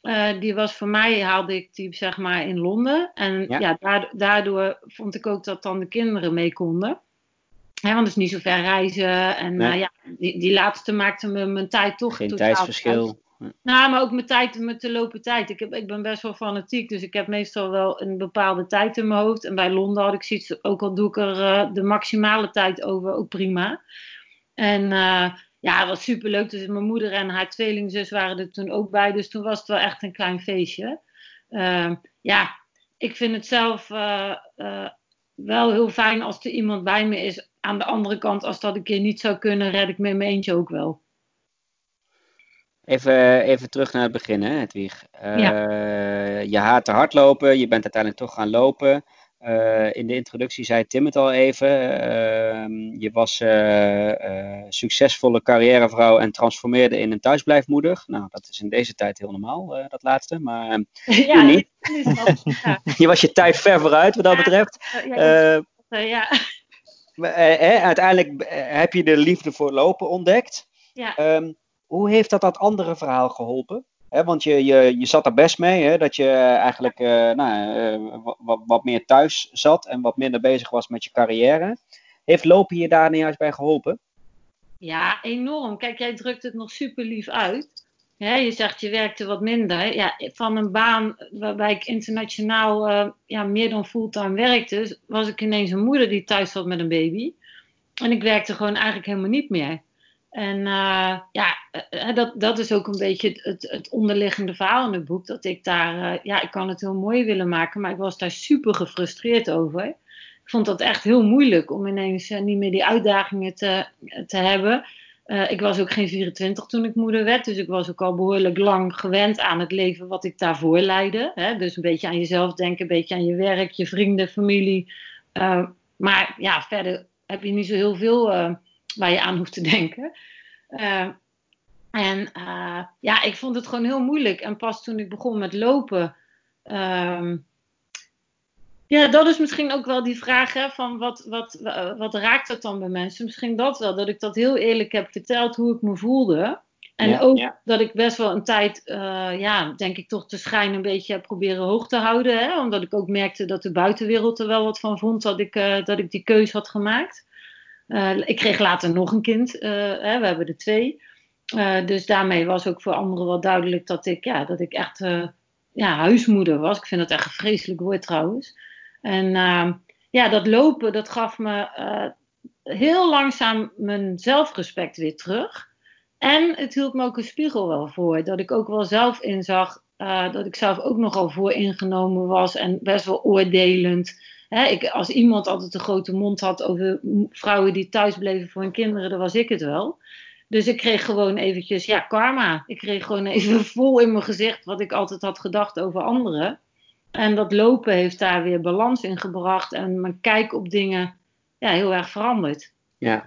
[SPEAKER 3] eh, die was voor mij, haalde ik die zeg maar in Londen. En
[SPEAKER 1] Ja.
[SPEAKER 3] ja, daardoor, daardoor vond ik ook dat dan de kinderen mee konden. Hè, want het is niet zo ver reizen. En
[SPEAKER 1] Nee.
[SPEAKER 3] ja, die, die laatste maakte me mijn tijd toch
[SPEAKER 1] Geen tijdsverschil.
[SPEAKER 3] nou, maar ook mijn tijd, met de lopen tijd. Ik, heb, ik ben best wel fanatiek, dus ik heb meestal wel een bepaalde tijd in mijn hoofd. En bij Londen had ik zoiets, ook al doe ik er de maximale tijd over, ook prima. En ja, het was superleuk. Dus mijn moeder en haar tweelingzus waren er toen ook bij. Dus toen was het wel echt een klein feestje. Ehm, ja, ik vind het zelf eh, eh, wel heel fijn als er iemand bij me is. Aan de andere kant, als dat een keer niet zou kunnen, red ik me in mijn eentje ook wel.
[SPEAKER 1] Even, even terug naar het begin, hè, Hedwig. Eh, Je haat te hardlopen, je bent uiteindelijk toch gaan lopen. Eh, in de introductie zei Tim het al even. Ehm, je was eh, succesvolle carrièrevrouw en transformeerde in een thuisblijfmoeder. Nou, dat is in deze tijd heel normaal, dat laatste. Maar ehm,
[SPEAKER 3] ja,
[SPEAKER 1] niet.
[SPEAKER 3] is. Ja,
[SPEAKER 1] je was je tijd ver vooruit wat dat
[SPEAKER 3] Ja.
[SPEAKER 1] betreft.
[SPEAKER 3] ja,
[SPEAKER 1] eh, uiteindelijk heb je de liefde voor lopen ontdekt.
[SPEAKER 3] Ja.
[SPEAKER 1] Ehm, hoe heeft dat dat andere verhaal geholpen? Want je, je, je zat er best mee, hè, dat je eigenlijk nou, wat, wat meer thuis zat en wat minder bezig was met je carrière. Heeft lopen je daar niet juist bij geholpen?
[SPEAKER 3] Ja, enorm. Kijk, jij drukt het nog super lief uit. je zegt je werkte wat minder. Ja, van een baan waarbij ik internationaal uh, ja, meer dan fulltime werkte, was ik ineens een moeder die thuis zat met een baby. En ik werkte gewoon eigenlijk helemaal niet meer. En uh, ja, uh, dat, dat is ook een beetje het, het, onderliggende verhaal in het boek. Dat ik daar, ja, ik kan het heel mooi willen maken, maar ik was daar super gefrustreerd over ik vond dat echt heel moeilijk om ineens niet meer die uitdagingen te, te hebben. Ik was ook geen 24 toen ik moeder werd, dus ik was ook al behoorlijk lang gewend aan het leven wat ik daarvoor leidde. Hè? Dus een beetje aan jezelf denken, een beetje aan je werk, je vrienden, familie. Maar ja, verder heb je niet zo heel veel waar je aan hoeft te denken. en ja, ik vond het gewoon heel moeilijk. En pas toen ik begon met lopen. Ehm, ja, dat is misschien ook wel die vraag hè, van wat, wat, wat raakt het dan bij mensen? Misschien dat wel, dat ik dat heel eerlijk heb verteld hoe ik me voelde. En ook dat ik best wel een tijd, uh, ja, denk ik toch de schijn een beetje heb proberen hoog te houden. Hè? Omdat ik ook merkte dat de buitenwereld er wel wat van vond dat ik, uh, dat ik die keus had gemaakt. Uh, ik kreeg later nog een kind, hè? we hebben er twee. dus daarmee was ook voor anderen wel duidelijk dat ik, ja, dat ik echt ja, huismoeder was. Ik vind dat echt een vreselijk woord trouwens. En uh, ja, dat lopen, dat gaf me heel langzaam mijn zelfrespect weer terug. En het hield me ook een spiegel wel voor. Dat ik ook wel zelf inzag uh, dat ik zelf ook nogal vooringenomen was en best wel oordelend. Hè, ik, als iemand altijd een grote mond had over vrouwen die thuis bleven voor hun kinderen, dan was ik het wel. Dus ik kreeg gewoon eventjes, ja, karma. Ik kreeg gewoon even vol in mijn gezicht wat ik altijd had gedacht over anderen. En dat lopen heeft daar weer balans in gebracht en mijn kijk op dingen ja, heel erg veranderd.
[SPEAKER 1] Ja,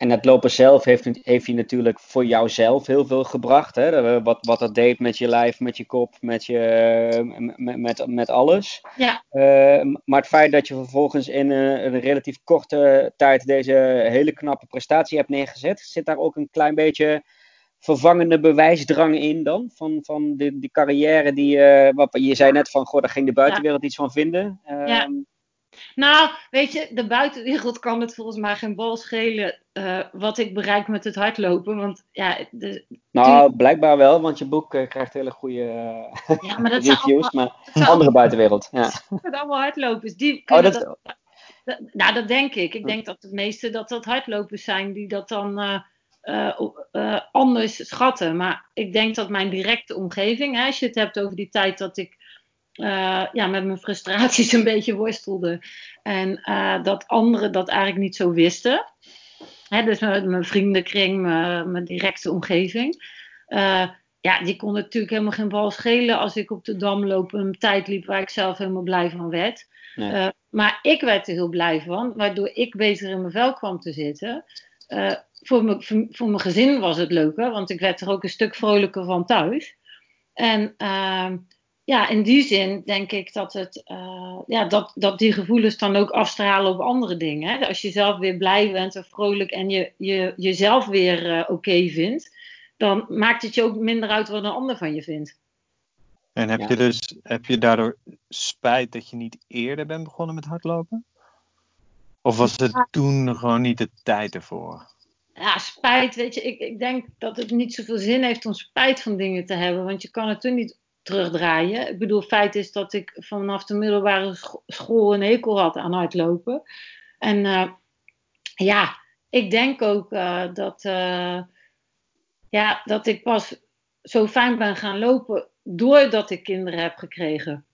[SPEAKER 1] en het lopen zelf heeft, heeft je natuurlijk voor jouzelf heel veel gebracht. Hè? Wat, wat dat deed met je lijf, met je kop, met, je, met, met, met alles.
[SPEAKER 3] Ja.
[SPEAKER 1] Uh, maar het feit dat je vervolgens in een, een, relatief korte tijd deze hele knappe prestatie hebt neergezet, zit daar ook een klein beetje vervangende bewijsdrang in dan? Van, van de, die carrière die uh, wat, je zei net van, goh, daar ging de buitenwereld iets van vinden.
[SPEAKER 3] ja. Nou, weet je, de buitenwereld kan het volgens mij geen bal schelen uh, wat ik bereik met het hardlopen. Want ja, de,
[SPEAKER 1] nou, blijkbaar wel, want je boek uh, krijgt hele goede ja, maar dat reviews, allemaal, maar andere buitenwereld. Ja.
[SPEAKER 3] Het allemaal hardlopers. Die oh, dat, dat, dat, nou, dat denk ik. Ik denk dat de meeste dat dat hardlopers zijn die dat dan uh, anders schatten. Maar ik denk dat mijn directe omgeving, hè, als je het hebt over die tijd dat ik uh, ja, met mijn frustraties een beetje worstelde. En dat anderen dat eigenlijk niet zo wisten. Hè, dus mijn, mijn vriendenkring, mijn, mijn, directe omgeving. ja, die kon natuurlijk helemaal geen bal schelen als ik op de dam loop een tijd liep waar ik zelf helemaal blij van werd. Nee. maar ik werd er heel blij van, waardoor ik beter in mijn vel kwam te zitten voor, me, voor, mijn gezin was het leuker, want ik werd er ook een stuk vrolijker van thuis. En uh, ja, in die zin denk ik dat, het, uh, ja, dat, dat die gevoelens dan ook afstralen op andere dingen. Hè? Als je zelf weer blij bent en vrolijk en je, je jezelf weer uh, oké okay vindt, dan maakt het je ook minder uit wat een ander van je vindt.
[SPEAKER 2] En heb, je dus, heb je daardoor spijt dat je niet eerder bent begonnen met hardlopen? Of was het toen gewoon niet de tijd ervoor?
[SPEAKER 3] ja, spijt, weet je, ik, ik denk dat het niet zoveel zin heeft om spijt van dingen te hebben, want je kan het toen niet terugdraaien. Ik bedoel, feit is dat ik vanaf de middelbare school een hekel had aan hardlopen. En uh, ja, ik denk ook uh, dat, uh, ja, dat ik pas zo fijn ben gaan lopen doordat ik kinderen heb gekregen.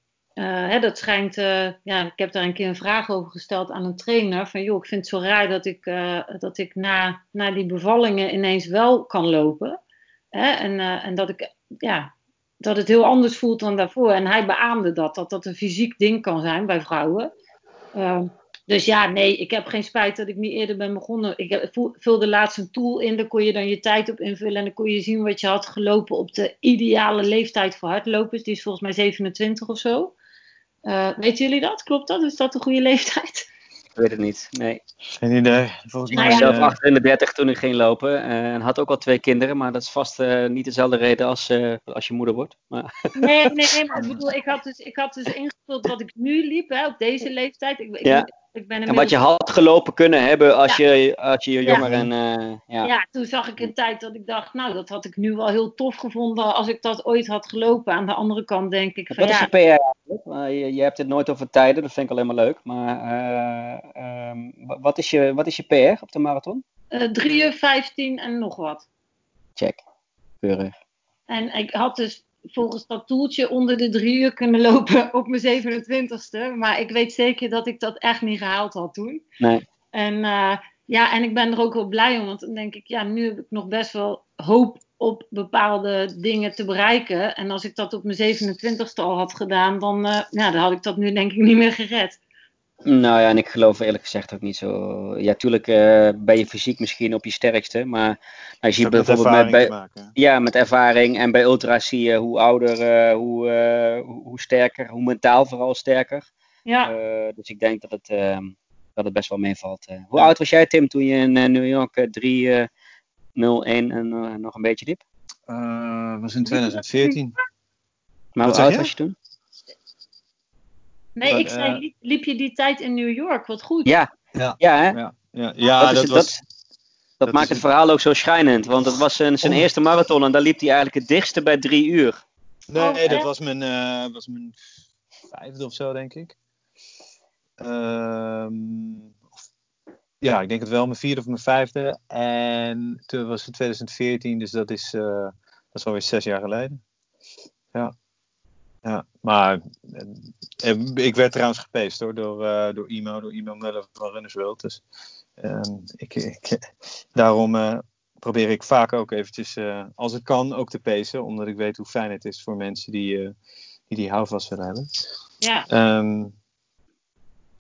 [SPEAKER 3] Hè, dat schijnt, ja, ik heb daar een keer een vraag over gesteld aan een trainer. Van joh, ik vind het zo raar dat ik, dat ik na, na die bevallingen ineens wel kan lopen. Hè, en, en dat, ik, ja, dat het heel anders voelt dan daarvoor. En hij beaamde dat, dat dat een fysiek ding kan zijn bij vrouwen. Ehm, dus ja, nee, ik heb geen spijt dat ik niet eerder ben begonnen. Ik vulde laatst een tool in, daar kon je dan je tijd op invullen. En dan kon je zien wat je had gelopen op de ideale leeftijd voor hardlopers. Die is volgens mij 27 of zo. Uh, weten jullie dat? Klopt dat? Is dat een goede leeftijd?
[SPEAKER 1] Ik weet het niet. Nee.
[SPEAKER 2] Geen idee. Volgens
[SPEAKER 1] Ik
[SPEAKER 2] mij.
[SPEAKER 1] was zelf
[SPEAKER 2] eh,
[SPEAKER 1] achter in de 30 toen ik ging lopen. eh, En had ook al twee kinderen, maar dat is vast eh, niet dezelfde reden als, eh, als je moeder wordt. Maar,
[SPEAKER 3] Nee, nee, nee, maar ik bedoel, ik had dus, ik had dus ingevuld wat ik nu liep, hè, op deze leeftijd. Ik, ik,
[SPEAKER 1] Ja.
[SPEAKER 3] Ik ben
[SPEAKER 1] en wat je had gelopen kunnen hebben als
[SPEAKER 3] Ja.
[SPEAKER 1] je, als je jonger
[SPEAKER 2] Ja.
[SPEAKER 1] en eh, ja.
[SPEAKER 3] Ja. toen zag ik een tijd dat ik dacht, nou, dat had ik nu wel heel tof gevonden als ik dat ooit had gelopen. Aan de andere kant denk ik van
[SPEAKER 1] Wat is je PR Je, je hebt het nooit over tijden, dat vind ik alleen maar leuk. Maar eh, ehm, wa- wat, is je, wat is je PR op de marathon?
[SPEAKER 3] eh 3 uur 15 en nog wat.
[SPEAKER 1] Check. Keurig.
[SPEAKER 3] En ik had dus volgens dat toeltje onder de drie uur kunnen lopen op mijn 27ste. Maar ik weet zeker dat ik dat echt niet gehaald had toen.
[SPEAKER 1] Nee.
[SPEAKER 3] En uh, ja, en ik ben er ook wel blij om. Want dan denk ik, ja, nu heb ik nog best wel hoop op bepaalde dingen te bereiken. En als ik dat op mijn 27ste al had gedaan, dan, uh, ja, dan had ik dat nu denk ik niet meer gered.
[SPEAKER 1] Nou ja, en ik geloof eerlijk gezegd ook niet zo. Ja, tuurlijk uh, ben je fysiek misschien op je sterkste, maar als je bijvoorbeeld met, bij,
[SPEAKER 2] maken,
[SPEAKER 1] ja, met ervaring en bij ultra's zie je hoe ouder, uh, hoe, uh, hoe sterker, hoe mentaal vooral sterker.
[SPEAKER 3] Ja.
[SPEAKER 1] dus ik denk dat het, dat het best wel meevalt. Hoe ja. oud was jij, Tim, toen je in New York 3 0 1 en nog een beetje liep?
[SPEAKER 2] was in 2014.
[SPEAKER 1] Maar hoe oud was je toen?
[SPEAKER 3] Nee, ik zei, liep, liep, je die tijd in New York? Wat goed.
[SPEAKER 1] Ja,
[SPEAKER 2] ja,
[SPEAKER 1] ja, hè?
[SPEAKER 2] ja, ja, ja dat,
[SPEAKER 1] dat,
[SPEAKER 2] is,
[SPEAKER 1] was, dat, dat, dat maakt het verhaal ook zo schijnend. Want het was zijn, zijn oh. eerste marathon en daar liep hij eigenlijk het dichtste bij drie uur.
[SPEAKER 2] Nee, oh, dat was mijn, uh, was mijn vijfde of zo, denk ik. Um, ja, ik denk het wel, mijn vierde of mijn vijfde. En toen was het 2014, dus dat is, uh, dat is alweer zes jaar geleden. Ja. Ja, maar eh, ik werd trouwens gepeest hoor, door, uh, door Imo, door Imo Muller van Runners World. Dus uh, ik, ik, daarom uh, probeer ik vaak ook eventjes, als het kan, ook te pacen. Omdat ik weet hoe fijn het is voor mensen die die, die houvast willen hebben.
[SPEAKER 3] Ja.
[SPEAKER 2] Um,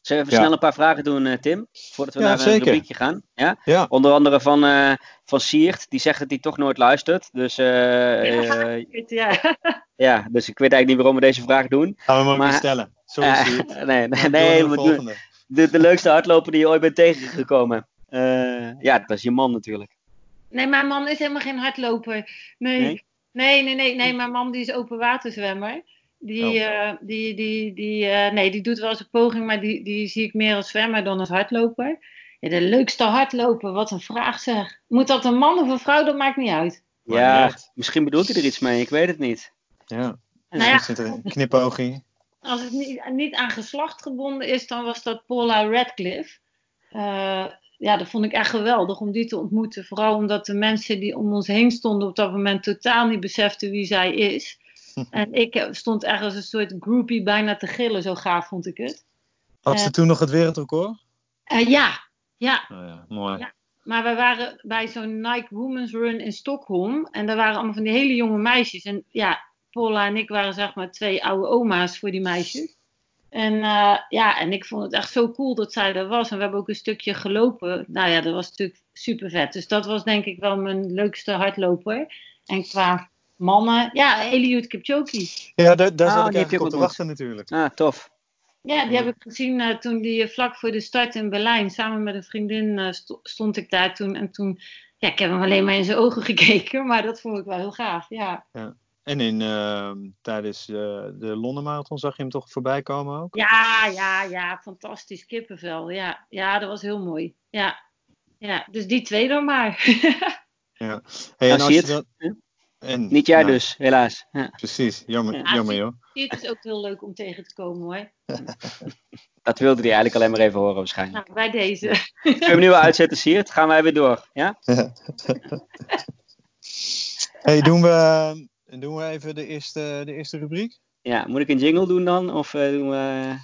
[SPEAKER 1] Zullen we even ja. snel een paar vragen doen, Tim? Voordat we
[SPEAKER 2] ja,
[SPEAKER 1] naar
[SPEAKER 2] zeker.
[SPEAKER 1] een rubriekje gaan. Ja?
[SPEAKER 2] ja.
[SPEAKER 1] Onder andere van, uh, van Siert, die zegt dat hij toch nooit luistert. Dus, uh,
[SPEAKER 3] ja,
[SPEAKER 1] uh,
[SPEAKER 3] ja.
[SPEAKER 1] ja, dus ik weet eigenlijk niet waarom we deze vraag doen.
[SPEAKER 2] Gaan we hem maar, niet stellen. Sorry, Siert.
[SPEAKER 1] nee, nee, nee de, de, de leukste hardloper die je ooit bent tegengekomen. ja, dat is je man natuurlijk.
[SPEAKER 3] Nee, mijn man is helemaal geen hardloper. Nee, nee, nee, nee, nee, nee mijn man die is open waterzwemmer. Die, oh. uh, die, die, die, uh, nee, die doet wel eens een poging, maar die, die zie ik meer als zwemmer dan als hardloper. Ja, de leukste hardloper, wat een vraag zeg. Moet dat een man of een vrouw, dat maakt niet uit.
[SPEAKER 1] Ja, misschien bedoelt hij er iets mee, ik weet het niet.
[SPEAKER 2] Ja,
[SPEAKER 3] nou ja.
[SPEAKER 2] zit er een knipoogje.
[SPEAKER 3] Als het niet, niet aan geslacht gebonden is, dan was dat Paula Radcliffe. Uh, ja, dat vond ik echt geweldig om die te ontmoeten. Vooral omdat de mensen die om ons heen stonden op dat moment totaal niet beseften wie zij is. En ik stond echt als een soort groupie bijna te gillen, zo gaaf vond ik het.
[SPEAKER 2] Had ze uh, toen nog het wereldrecord?
[SPEAKER 3] Uh, ja, ja.
[SPEAKER 2] Oh ja, mooi.
[SPEAKER 3] Ja. Maar we waren bij zo'n Nike Women's Run in Stockholm. En daar waren allemaal van die hele jonge meisjes. En ja, Paula en ik waren zeg maar twee oude oma's voor die meisjes. En uh, ja, en ik vond het echt zo cool dat zij er was. En we hebben ook een stukje gelopen. Nou ja, dat was natuurlijk super vet. Dus dat was denk ik wel mijn leukste hardloper. En qua mannen. Ja, Eliud Kipchoge.
[SPEAKER 2] Ja, daar, daar
[SPEAKER 1] Oh,
[SPEAKER 2] zat ik eigenlijk op te wachten natuurlijk.
[SPEAKER 1] Ah, tof.
[SPEAKER 3] Ja, die heb ik gezien uh, toen die uh, vlak voor de start in Berlijn. Samen met een vriendin uh, st stond ik daar toen. En toen, ja, ik heb hem alleen maar in zijn ogen gekeken. Maar dat vond ik wel heel gaaf, ja.
[SPEAKER 2] ja. En in, ehm, tijdens de Londen Marathon zag je hem toch voorbij komen ook?
[SPEAKER 3] Ja, ja, ja. Fantastisch kippenvel. Ja, ja dat was heel mooi. Ja, ja dus die twee dan maar.
[SPEAKER 2] ja. Hey, en
[SPEAKER 1] Nou,
[SPEAKER 2] als
[SPEAKER 1] zie
[SPEAKER 2] je
[SPEAKER 1] het.
[SPEAKER 2] En,
[SPEAKER 1] Niet jij
[SPEAKER 2] nou,
[SPEAKER 1] dus, helaas. Ja.
[SPEAKER 2] Precies, jammer,
[SPEAKER 3] Ja,
[SPEAKER 2] jammer joh.
[SPEAKER 3] Het is ook heel leuk om tegen te komen hoor.
[SPEAKER 1] Dat wilde hij eigenlijk alleen maar even horen waarschijnlijk.
[SPEAKER 3] Nou, bij deze.
[SPEAKER 1] Kun je hem nu wel uitzetten, Siert? Gaan wij weer door, ja?
[SPEAKER 2] hey, doen we, doen we even de eerste, de eerste rubriek?
[SPEAKER 1] Ja, moet ik een jingle doen dan? Of uh, doen we...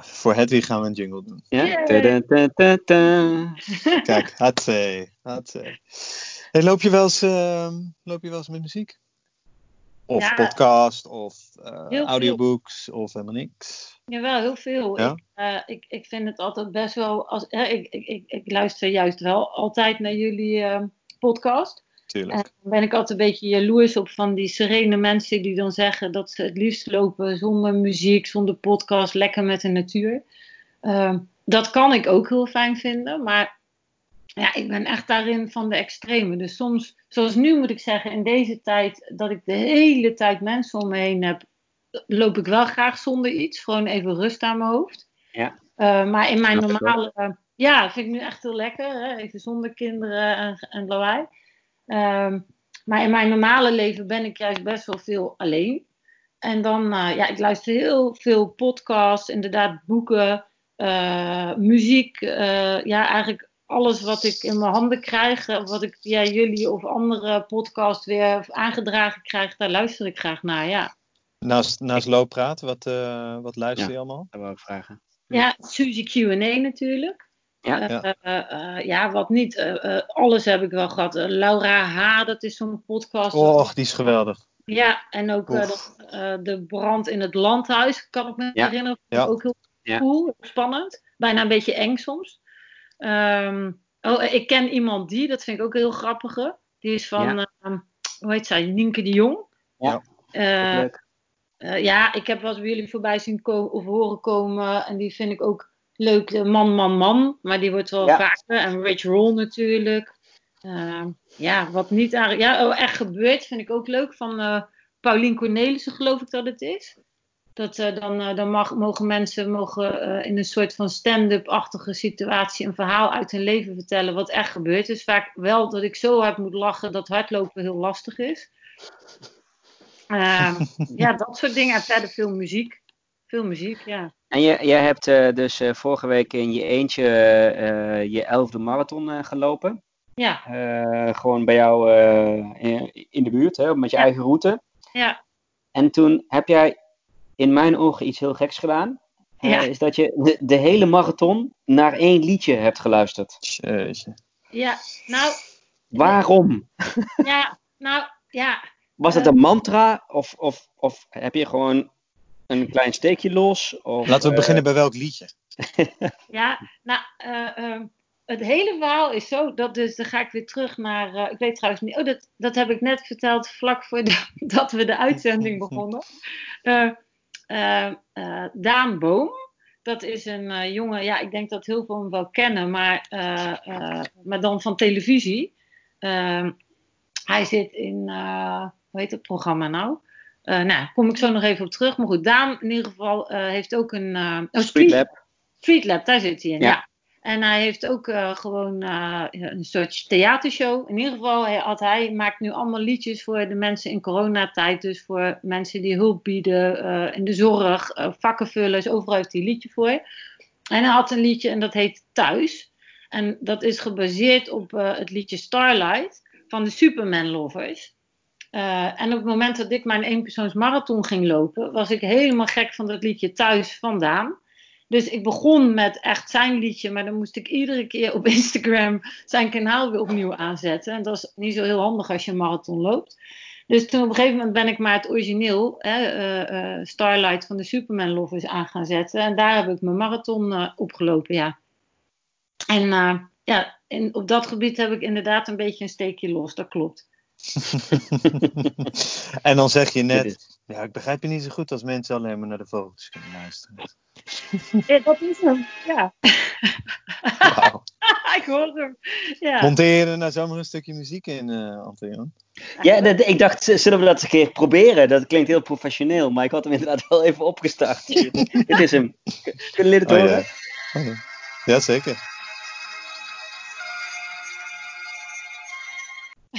[SPEAKER 2] Voor Hedwig gaan we een jingle doen.
[SPEAKER 1] Ja? Ta -ta -ta
[SPEAKER 2] Kijk, hatsé, hatsé. Hey, loop, je wel eens, uh, loop je wel eens met muziek? Of
[SPEAKER 3] Ja.
[SPEAKER 2] podcast, of uh,
[SPEAKER 3] veel.
[SPEAKER 2] audiobooks, of helemaal niks?
[SPEAKER 3] Jawel, heel veel.
[SPEAKER 2] Ja?
[SPEAKER 3] Ik, eh, ik, ik vind het altijd best wel. Als, ik, ik, ik, luister juist wel altijd naar jullie eh, podcast.
[SPEAKER 2] Tuurlijk.
[SPEAKER 3] En dan ben ik altijd een beetje jaloers op van die serene mensen die dan zeggen dat ze het liefst lopen zonder muziek, zonder podcast, lekker met de natuur. Ehm, dat kan ik ook heel fijn vinden, maar ja, ik ben echt daarin van de extreme. Dus soms, zoals nu moet ik zeggen, in deze tijd dat ik de hele tijd mensen om me heen heb, loop ik wel graag zonder iets. Gewoon even rust aan mijn hoofd.
[SPEAKER 1] Ja.
[SPEAKER 3] Uh, maar in mijn normale, uh, ja, vind ik nu echt heel lekker. Hè? Even zonder kinderen en, en lawaai. Uh, maar in mijn normale leven ben ik juist best wel veel alleen. En dan, uh, ja, ik luister heel veel podcasts, inderdaad boeken, muziek. Ja, eigenlijk alles wat ik in mijn handen krijg, wat ik via jullie of andere podcasts weer aangedragen krijg, daar luister ik graag naar, ja.
[SPEAKER 2] Naast, naast looppraat, wat, wat luister je
[SPEAKER 1] ja,
[SPEAKER 2] allemaal?
[SPEAKER 1] Dat wil ik vragen.
[SPEAKER 3] Ja, Suzy Q&A natuurlijk.
[SPEAKER 1] Ja,
[SPEAKER 3] ja. Uh, uh, ja, wat niet. Uh, alles heb ik wel gehad. Laura H., dat is zo'n podcast.
[SPEAKER 2] Och, die is geweldig.
[SPEAKER 3] Ja, en ook de, de, brand in het landhuis, kan ik me
[SPEAKER 1] ja.
[SPEAKER 3] herinneren.
[SPEAKER 2] Ja.
[SPEAKER 3] Ook heel
[SPEAKER 1] Ja.
[SPEAKER 3] cool, spannend. Bijna een beetje eng soms. Um, oh, ik ken iemand die, dat vind ik ook heel grappige. Die is van,
[SPEAKER 1] Ja.
[SPEAKER 3] um, hoe heet zij? Nienke de Jong.
[SPEAKER 1] Ja.
[SPEAKER 3] Uh,
[SPEAKER 1] leuk.
[SPEAKER 3] uh, ja, ik heb wat bij jullie voorbij zien komen of horen komen. En die vind ik ook leuk. De man, man, man. Maar die wordt wel
[SPEAKER 1] Ja.
[SPEAKER 3] vaker. En Rich Roll natuurlijk. Uh, ja, wat niet eigenlijk. Ja, oh, echt gebeurd vind ik ook leuk. Van uh, Paulien Cornelissen, geloof ik dat het is. Dat uh, dan, uh, dan mag, mogen mensen mogen, uh, in een soort van stand-up-achtige situatie een verhaal uit hun leven vertellen wat echt gebeurt. Dus vaak wel dat ik zo hard moet lachen dat hardlopen heel lastig is. Ehm, ja, dat soort dingen. En verder veel muziek. Veel muziek, ja.
[SPEAKER 1] En je, je hebt uh, dus uh, vorige week in je eentje uh, je elfde marathon gelopen.
[SPEAKER 3] Ja.
[SPEAKER 1] gewoon bij jou in, in, de buurt, hè, met je
[SPEAKER 3] Ja.
[SPEAKER 1] eigen route.
[SPEAKER 3] Ja.
[SPEAKER 1] En toen heb jij in mijn ogen iets heel geks gedaan.
[SPEAKER 3] Ja.
[SPEAKER 1] is dat je de, de, hele marathon naar één liedje hebt geluisterd.
[SPEAKER 2] Jeetje.
[SPEAKER 3] Ja, nou,
[SPEAKER 1] Waarom?
[SPEAKER 3] ja, nou, ja.
[SPEAKER 1] Was het een mantra? Of, of, of heb je gewoon een klein steekje los? Of,
[SPEAKER 2] Laten we
[SPEAKER 1] eh,
[SPEAKER 2] beginnen bij welk liedje?
[SPEAKER 3] Ja, nou, uh, uh, het hele verhaal is zo, dat dus, dan ga ik weer terug naar, uh, ik weet trouwens niet, oh, dat, dat heb ik net verteld vlak voordat we de uitzending begonnen. Daan Boom, dat is een jongen, ja, ik denk dat heel veel hem wel kennen, maar, maar dan van televisie. Ehm, hij zit in, hoe heet het programma nou? Nou, daar kom ik zo nog even op terug. Maar goed, Daan in ieder geval heeft ook een...
[SPEAKER 1] Oh, Street Lab.
[SPEAKER 3] Street Lab, daar zit hij in, ja.
[SPEAKER 1] ja.
[SPEAKER 3] En hij heeft ook gewoon een soort theatershow. In ieder geval had hij, maakt nu allemaal liedjes voor de mensen in coronatijd. Dus voor mensen die hulp bieden in de zorg, vakken vullen. Dus overal heeft hij een liedje voor. En hij had een liedje en dat heet Thuis. En dat is gebaseerd op het liedje Starlight van de Superman Lovers. En op het moment dat ik mijn eenpersoons marathon ging lopen, was ik helemaal gek van dat liedje thuis vandaan. Dus ik begon met echt zijn liedje, maar dan moest ik iedere keer op Instagram zijn kanaal weer opnieuw aanzetten. En dat is niet zo heel handig als je een marathon loopt. Dus toen op een gegeven moment ben ik maar het origineel, hè, uh, uh, Starlight van de Superman Lovers, aan gaan zetten. En daar heb ik mijn marathon opgelopen, ja. En ja, in, op dat gebied heb ik inderdaad een beetje een steekje los, dat klopt.
[SPEAKER 2] en dan zeg je net, ja, ik begrijp je niet zo goed als mensen alleen maar naar de vogels kunnen luisteren.
[SPEAKER 3] Ja, dat is hem, ja.
[SPEAKER 2] Wow.
[SPEAKER 3] ik hoor hem, ja.
[SPEAKER 2] Monteer je er nou zomaar een stukje muziek in, uh, Anton?
[SPEAKER 1] Ja, dat, ik dacht, zullen we dat eens een keer proberen? Dat klinkt heel professioneel, maar ik had hem inderdaad wel even opgestart. Dit is hem. Kunnen jullie het
[SPEAKER 2] oh,
[SPEAKER 1] horen?
[SPEAKER 2] Ja. Oh, ja. ja, zeker.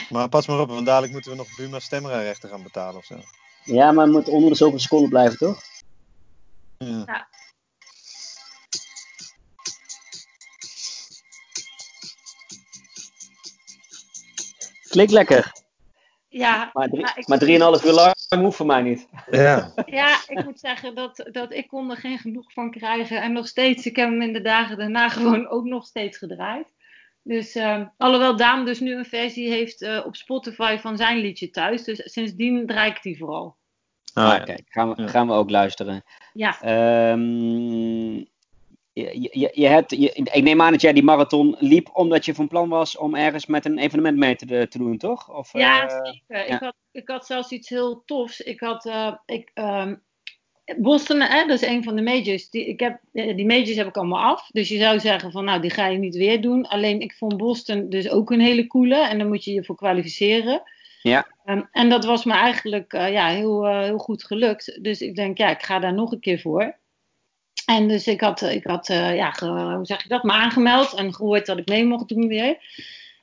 [SPEAKER 2] Maar pas maar op, want dadelijk moeten we nog Buma stemrechten gaan betalen of zo.
[SPEAKER 1] Ja, maar het moet onder de zoveel seconden blijven, toch?
[SPEAKER 2] Ja.
[SPEAKER 3] ja.
[SPEAKER 1] Klinkt lekker.
[SPEAKER 3] Ja,
[SPEAKER 1] maar, drie,
[SPEAKER 3] maar, ik,
[SPEAKER 1] maar drieënhalf uur lang hoeft voor mij niet.
[SPEAKER 2] Ja,
[SPEAKER 3] ja ik moet zeggen dat, dat ik kon er geen genoeg van krijgen. En nog steeds, ik heb hem in de dagen daarna gewoon ook nog steeds gedraaid. Dus, uh, alhoewel Daan dus nu een versie heeft uh, op Spotify van zijn liedje thuis. Dus sindsdien draai ik die vooral.
[SPEAKER 1] Ah, ja. Kijk, gaan we, gaan we ook luisteren.
[SPEAKER 3] Ja.
[SPEAKER 1] Um, je, je, je hebt, je, ik neem aan dat jij die marathon liep omdat je van plan was om ergens met een evenement mee te, te doen, toch? Of,
[SPEAKER 3] ja,
[SPEAKER 1] uh,
[SPEAKER 3] zeker. Ja. Ik, had, ik had zelfs iets heel tofs. Ik had, ik, um, Boston, hè, dat is een van de majors. Die, ik heb, eh, die majors heb ik allemaal af. Dus je zou zeggen van, nou, die ga je niet weer doen. Alleen ik vond Boston dus ook een hele coole. En dan moet je je voor kwalificeren.
[SPEAKER 1] Ja.
[SPEAKER 3] Ehm, en dat was me eigenlijk uh, ja, heel, heel goed gelukt. Dus ik denk, ja, ik ga daar nog een keer voor. En dus ik had, ik had ja, hoe zeg ik dat, me aangemeld en gehoord dat ik mee mocht doen weer.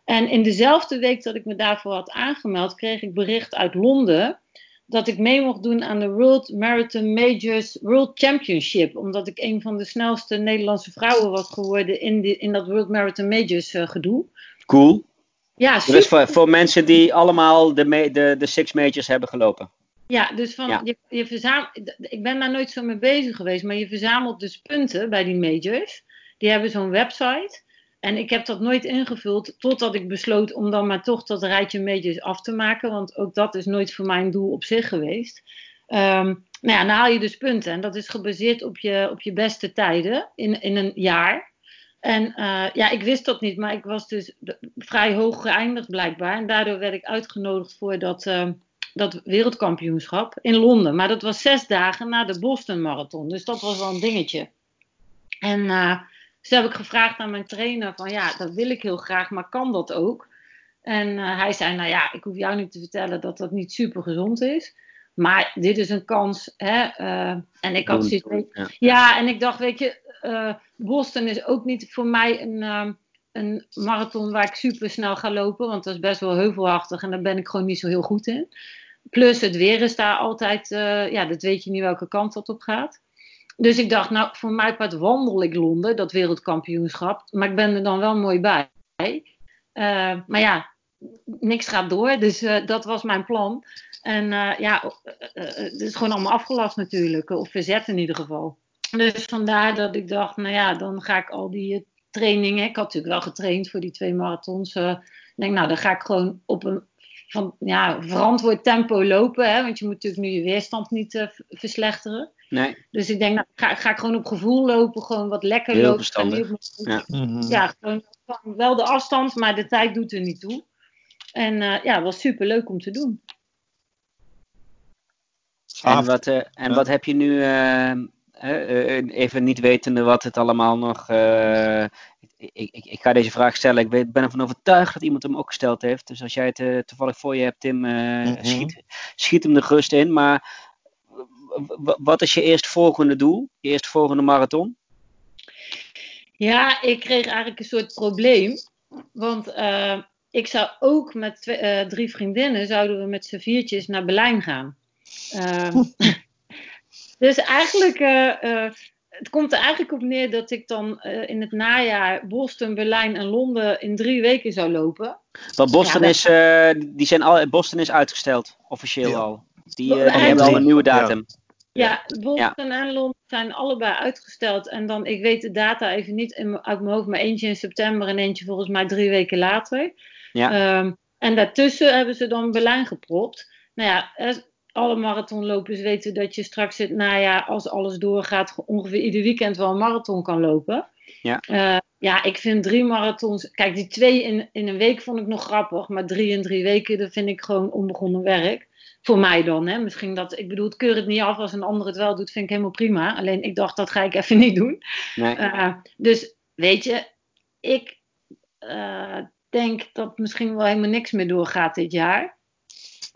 [SPEAKER 3] En in dezelfde week dat ik me daarvoor had aangemeld, kreeg ik bericht uit Londen dat ik mee mocht doen aan de World Marathon Majors World Championship. Omdat ik een van de snelste Nederlandse vrouwen was geworden in, die, in dat World Marathon Majors uh, gedoe.
[SPEAKER 1] Cool.
[SPEAKER 3] Ja,
[SPEAKER 1] super. Dus voor, voor mensen die allemaal de, de, de Six Majors hebben gelopen.
[SPEAKER 3] Ja, dus van, ja. Je, je verzamelt, ik ben daar nooit zo mee bezig geweest, maar je verzamelt dus punten bij die majors. Die hebben zo'n website. En ik heb dat nooit ingevuld totdat ik besloot om dan maar toch dat rijtje majors af te maken. Want ook dat is nooit voor mijn doel op zich geweest. Um, nou ja, dan haal je dus punten. En dat is gebaseerd op je, op je beste tijden in, in een jaar. En uh, ja, ik wist dat niet, maar ik was dus vrij hoog geëindigd blijkbaar. En daardoor werd ik uitgenodigd voor dat, uh, dat wereldkampioenschap in Londen. Maar dat was zes dagen na de Boston Marathon. Dus dat was wel een dingetje. En uh, dus heb ik gevraagd aan mijn trainer van ja, dat wil ik heel graag, maar kan dat ook? En uh, hij zei, nou ja, ik hoef jou niet te vertellen dat dat niet super gezond is. Maar dit is een kans. Hè, uh, en ik had zoiets. Ja. ja, en ik dacht, weet je, uh, Boston is ook niet voor mij een, een marathon waar ik super snel ga lopen. Want dat is best wel heuvelachtig en daar ben ik gewoon niet zo heel goed in. Plus het weer is daar altijd, ja, dat weet je niet welke kant dat op gaat. Dus ik dacht, nou, voor mij part wandel ik Londen, dat wereldkampioenschap. Maar ik ben er dan wel mooi bij. Uh, maar ja, niks gaat door. Dus uh, dat was mijn plan. En ja, het is gewoon allemaal afgelast natuurlijk. Of verzet in ieder geval. Dus vandaar dat ik dacht, nou ja, dan ga ik al die trainingen. Ik had natuurlijk wel getraind voor die twee marathons. ik denk, nou, dan ga ik gewoon op een van, ja, verantwoord tempo lopen. Hè, want je moet natuurlijk nu je weerstand niet verslechteren.
[SPEAKER 1] Nee.
[SPEAKER 3] Dus ik denk, nou, ga, ga ik gewoon op gevoel lopen, gewoon wat lekker
[SPEAKER 1] Heel
[SPEAKER 3] lopen.
[SPEAKER 1] verstandig.
[SPEAKER 3] Ja, mm-hmm. ja gewoon, wel de afstand, maar de tijd doet er niet toe. En uh, ja, was super leuk om te doen.
[SPEAKER 1] En wat, uh, en ja. wat heb je nu, uh, even niet wetende wat het allemaal nog. Ik, ik, ik, ga deze vraag stellen. Ik ben ervan overtuigd dat iemand hem ook gesteld heeft. Dus als jij het toevallig voor je hebt, Tim, mm-hmm. schiet, schiet hem er gerust in. Maar wat is je eerstvolgende doel? Je eerstvolgende marathon?
[SPEAKER 3] Ja, ik kreeg eigenlijk een soort probleem. Want uh, ik zou ook met twee, uh, drie vriendinnen, zouden we met z'n viertjes naar Berlijn gaan. Dus eigenlijk, het komt er eigenlijk op neer dat ik dan in het najaar Boston, Berlijn en Londen in drie weken zou lopen.
[SPEAKER 1] Want Boston, ja, is, die zijn al, Boston is uitgesteld, officieel ja. al. Die, die hebben al een nieuwe datum.
[SPEAKER 3] Ja. Ja, Boston ja. en Londen zijn allebei uitgesteld. En dan, ik weet de data even niet in, uit mijn hoofd, maar eentje in september en eentje volgens mij drie weken later.
[SPEAKER 1] Ja.
[SPEAKER 3] Um, en daartussen hebben ze dan Berlijn gepropt. Nou ja, alle marathonlopers weten dat je straks het najaar, als alles doorgaat, ongeveer ieder weekend wel een marathon kan lopen.
[SPEAKER 1] Ja.
[SPEAKER 3] Uh, ja, ik vind drie marathons. Kijk, die twee in, in een week vond ik nog grappig. Maar drie in drie weken, dat vind ik gewoon onbegonnen werk. Voor mij dan, hè. Misschien dat, ik bedoel, ik keur het niet af als een ander het wel doet, vind ik helemaal prima. Alleen ik dacht, dat ga ik even niet doen.
[SPEAKER 1] Nee.
[SPEAKER 3] Uh, dus, weet je, ik uh, denk dat misschien wel helemaal niks meer doorgaat dit jaar.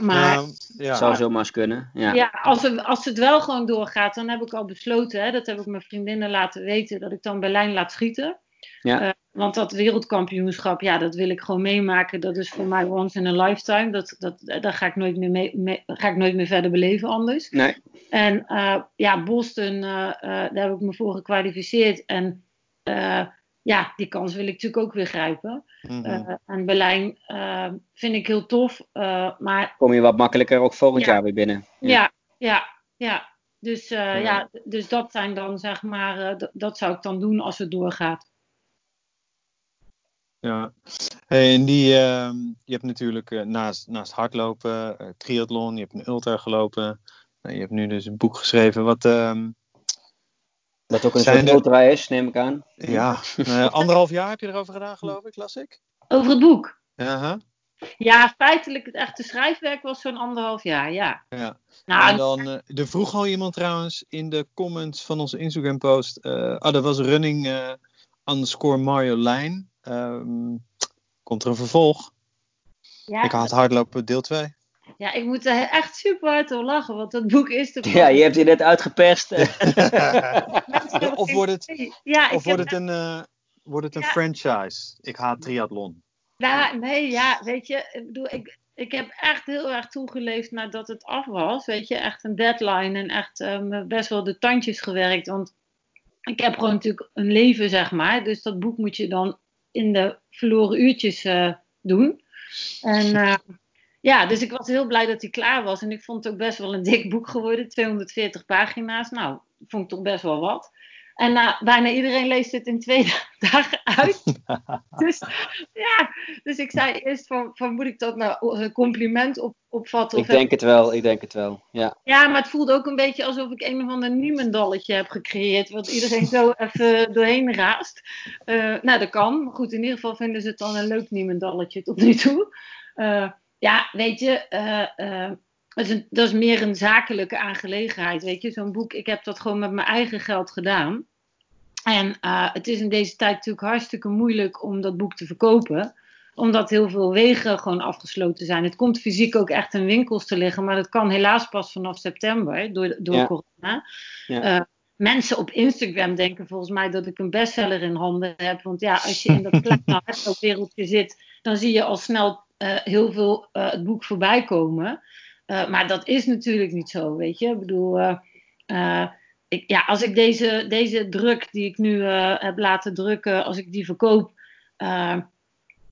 [SPEAKER 3] Maar,
[SPEAKER 1] nou, ja. Zou zomaar eens kunnen. Ja,
[SPEAKER 3] ja als, het, als het wel gewoon doorgaat, dan heb ik al besloten, hè, dat heb ik mijn vriendinnen laten weten, dat ik dan Berlijn laat schieten.
[SPEAKER 1] Ja.
[SPEAKER 3] Uh, want dat wereldkampioenschap, ja, dat wil ik gewoon meemaken. Dat is voor mij once in a lifetime. Dat, dat, daar ga ik, nooit meer mee, mee, ga ik nooit meer verder beleven anders.
[SPEAKER 1] Nee.
[SPEAKER 3] En uh, ja, Boston, uh, daar heb ik me voor gekwalificeerd. En ja, die kans wil ik natuurlijk ook weer grijpen.
[SPEAKER 1] Mm-hmm.
[SPEAKER 3] en Berlijn vind ik heel tof. maar...
[SPEAKER 1] Kom je wat makkelijker ook volgend ja. jaar weer binnen.
[SPEAKER 3] Ja, ja, ja. ja. Dus, ja. ja. dus dat zijn dan, zeg maar, dat zou ik dan doen als het doorgaat.
[SPEAKER 2] Ja, hey, en die, uh, je hebt natuurlijk uh, naast, naast hardlopen, uh, triathlon, je hebt een ultra gelopen. Nou, je hebt nu dus een boek geschreven. Wat, uh,
[SPEAKER 1] wat ook een soort er... ultra is, neem ik aan.
[SPEAKER 2] Ja, anderhalf jaar heb je erover gedaan, geloof ik, las ik.
[SPEAKER 3] Over het boek?
[SPEAKER 2] Ja,
[SPEAKER 3] Ja, feitelijk het echte schrijfwerk was zo'n anderhalf jaar, ja.
[SPEAKER 2] Ja.
[SPEAKER 3] Nou,
[SPEAKER 2] en dan, uh, er vroeg al iemand trouwens in de comments van onze Instagram post. Uh, ah, dat was running uh, underscore Marjolein. Um, komt er een vervolg? Ja, ik had hardlopen deel 2.
[SPEAKER 3] Ja, ik moet er echt super hard om lachen, want dat boek is
[SPEAKER 1] te Ja, je hebt je net uitgeperst.
[SPEAKER 2] of wordt het, ja, of wordt het een, uh, wordt het een ja. franchise? Ik haat triathlon.
[SPEAKER 3] Nou, nee, ja, weet je, ik bedoel, ik, ik heb echt heel erg toegeleefd nadat het af was. Weet je, echt een deadline en echt um, best wel de tandjes gewerkt. Want ik heb gewoon natuurlijk een leven, zeg maar. Dus dat boek moet je dan in de verloren uurtjes uh, doen. En uh, ja, dus ik was heel blij dat hij klaar was. En ik vond het ook best wel een dik boek geworden. 240 pagina's. Nou, vond ik toch best wel wat. En uh, bijna iedereen leest het in twee dagen uit. dus ja, dus ik zei eerst van, van moet ik dat nou een compliment op, opvatten?
[SPEAKER 1] Ik denk het wel, ik denk het wel, ja.
[SPEAKER 3] Ja, maar het voelde ook een beetje alsof ik een of ander niemendalletje heb gecreëerd. Wat iedereen zo even doorheen raast. Uh, nou, dat kan. Goed, in ieder geval vinden ze het dan een leuk niemendalletje tot nu toe. Uh, ja, weet je... Dat is, een, dat is, meer een zakelijke aangelegenheid, weet je. Zo'n boek, ik heb dat gewoon met mijn eigen geld gedaan. En uh, het is in deze tijd natuurlijk hartstikke moeilijk om dat boek te verkopen. Omdat heel veel wegen gewoon afgesloten zijn. Het komt fysiek ook echt in winkels te liggen. Maar dat kan helaas pas vanaf september door, door ja. corona. Ja. Uh, mensen op Instagram denken volgens mij dat ik een bestseller in handen heb. Want ja, als je in dat kleine hardloopwereldje zit, dan zie je al snel heel veel het boek voorbij komen. maar dat is natuurlijk niet zo, weet je. Ik bedoel ja, als ik deze, deze druk die ik nu heb laten drukken, als ik die verkoop,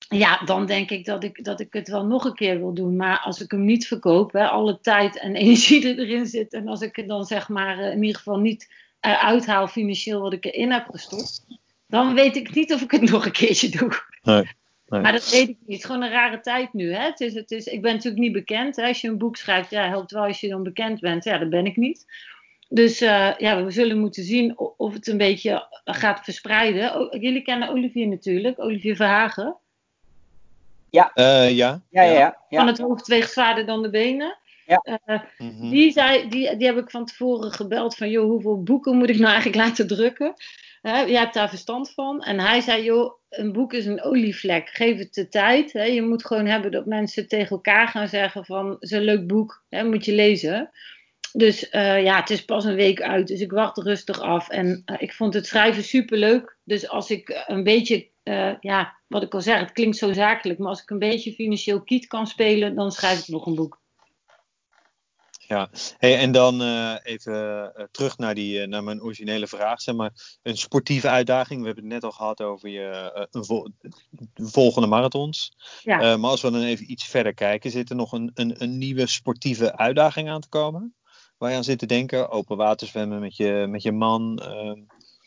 [SPEAKER 3] ja, dan denk ik dat, ik dat ik het wel nog een keer wil doen. Maar als ik hem niet verkoop, hè, alle tijd en energie die erin zit, en als ik er dan zeg maar in ieder geval niet uithaal financieel wat ik erin heb gestopt, dan weet ik niet of ik het nog een keertje doe.
[SPEAKER 2] Nee. Nee.
[SPEAKER 3] Maar dat weet ik niet. Het is gewoon een rare tijd nu. Hè? Het is, het is, ik ben natuurlijk niet bekend. Hè? Als je een boek schrijft, ja, helpt wel als je dan bekend bent. Ja, dat ben ik niet. Dus uh, ja, we zullen moeten zien of het een beetje gaat verspreiden. jullie kennen Olivier natuurlijk, Olivier Verhagen.
[SPEAKER 1] Ja.
[SPEAKER 2] Uh, ja.
[SPEAKER 1] Ja, ja, ja.
[SPEAKER 3] Van het hoofd weegt zwaarder dan de benen.
[SPEAKER 1] Ja.
[SPEAKER 3] Uh, mm-hmm. die, zei, die, die heb ik van tevoren gebeld van, joh, hoeveel boeken moet ik nou eigenlijk laten drukken? Hè, jij hebt daar verstand van. En hij zei, joh, een boek is een olievlek. Geef het de tijd. Hè. Je moet gewoon hebben dat mensen tegen elkaar gaan zeggen van, een leuk boek, hè, moet je lezen. Dus uh, ja, het is pas een week uit, dus ik wacht rustig af. En uh, ik vond het schrijven super leuk. Dus als ik een beetje, uh, ja, wat ik al zeg, het klinkt zo zakelijk, maar als ik een beetje financieel kiet kan spelen, dan schrijf ik nog een boek.
[SPEAKER 2] Ja, hey, en dan even terug naar, die, naar mijn originele vraag. Zeg maar, een sportieve uitdaging. We hebben het net al gehad over je een vol volgende marathons.
[SPEAKER 3] Ja.
[SPEAKER 2] maar als we dan even iets verder kijken, zit er nog een, een, een nieuwe sportieve uitdaging aan te komen? waar je aan zit te denken? Open water zwemmen met je, met je man? Uh,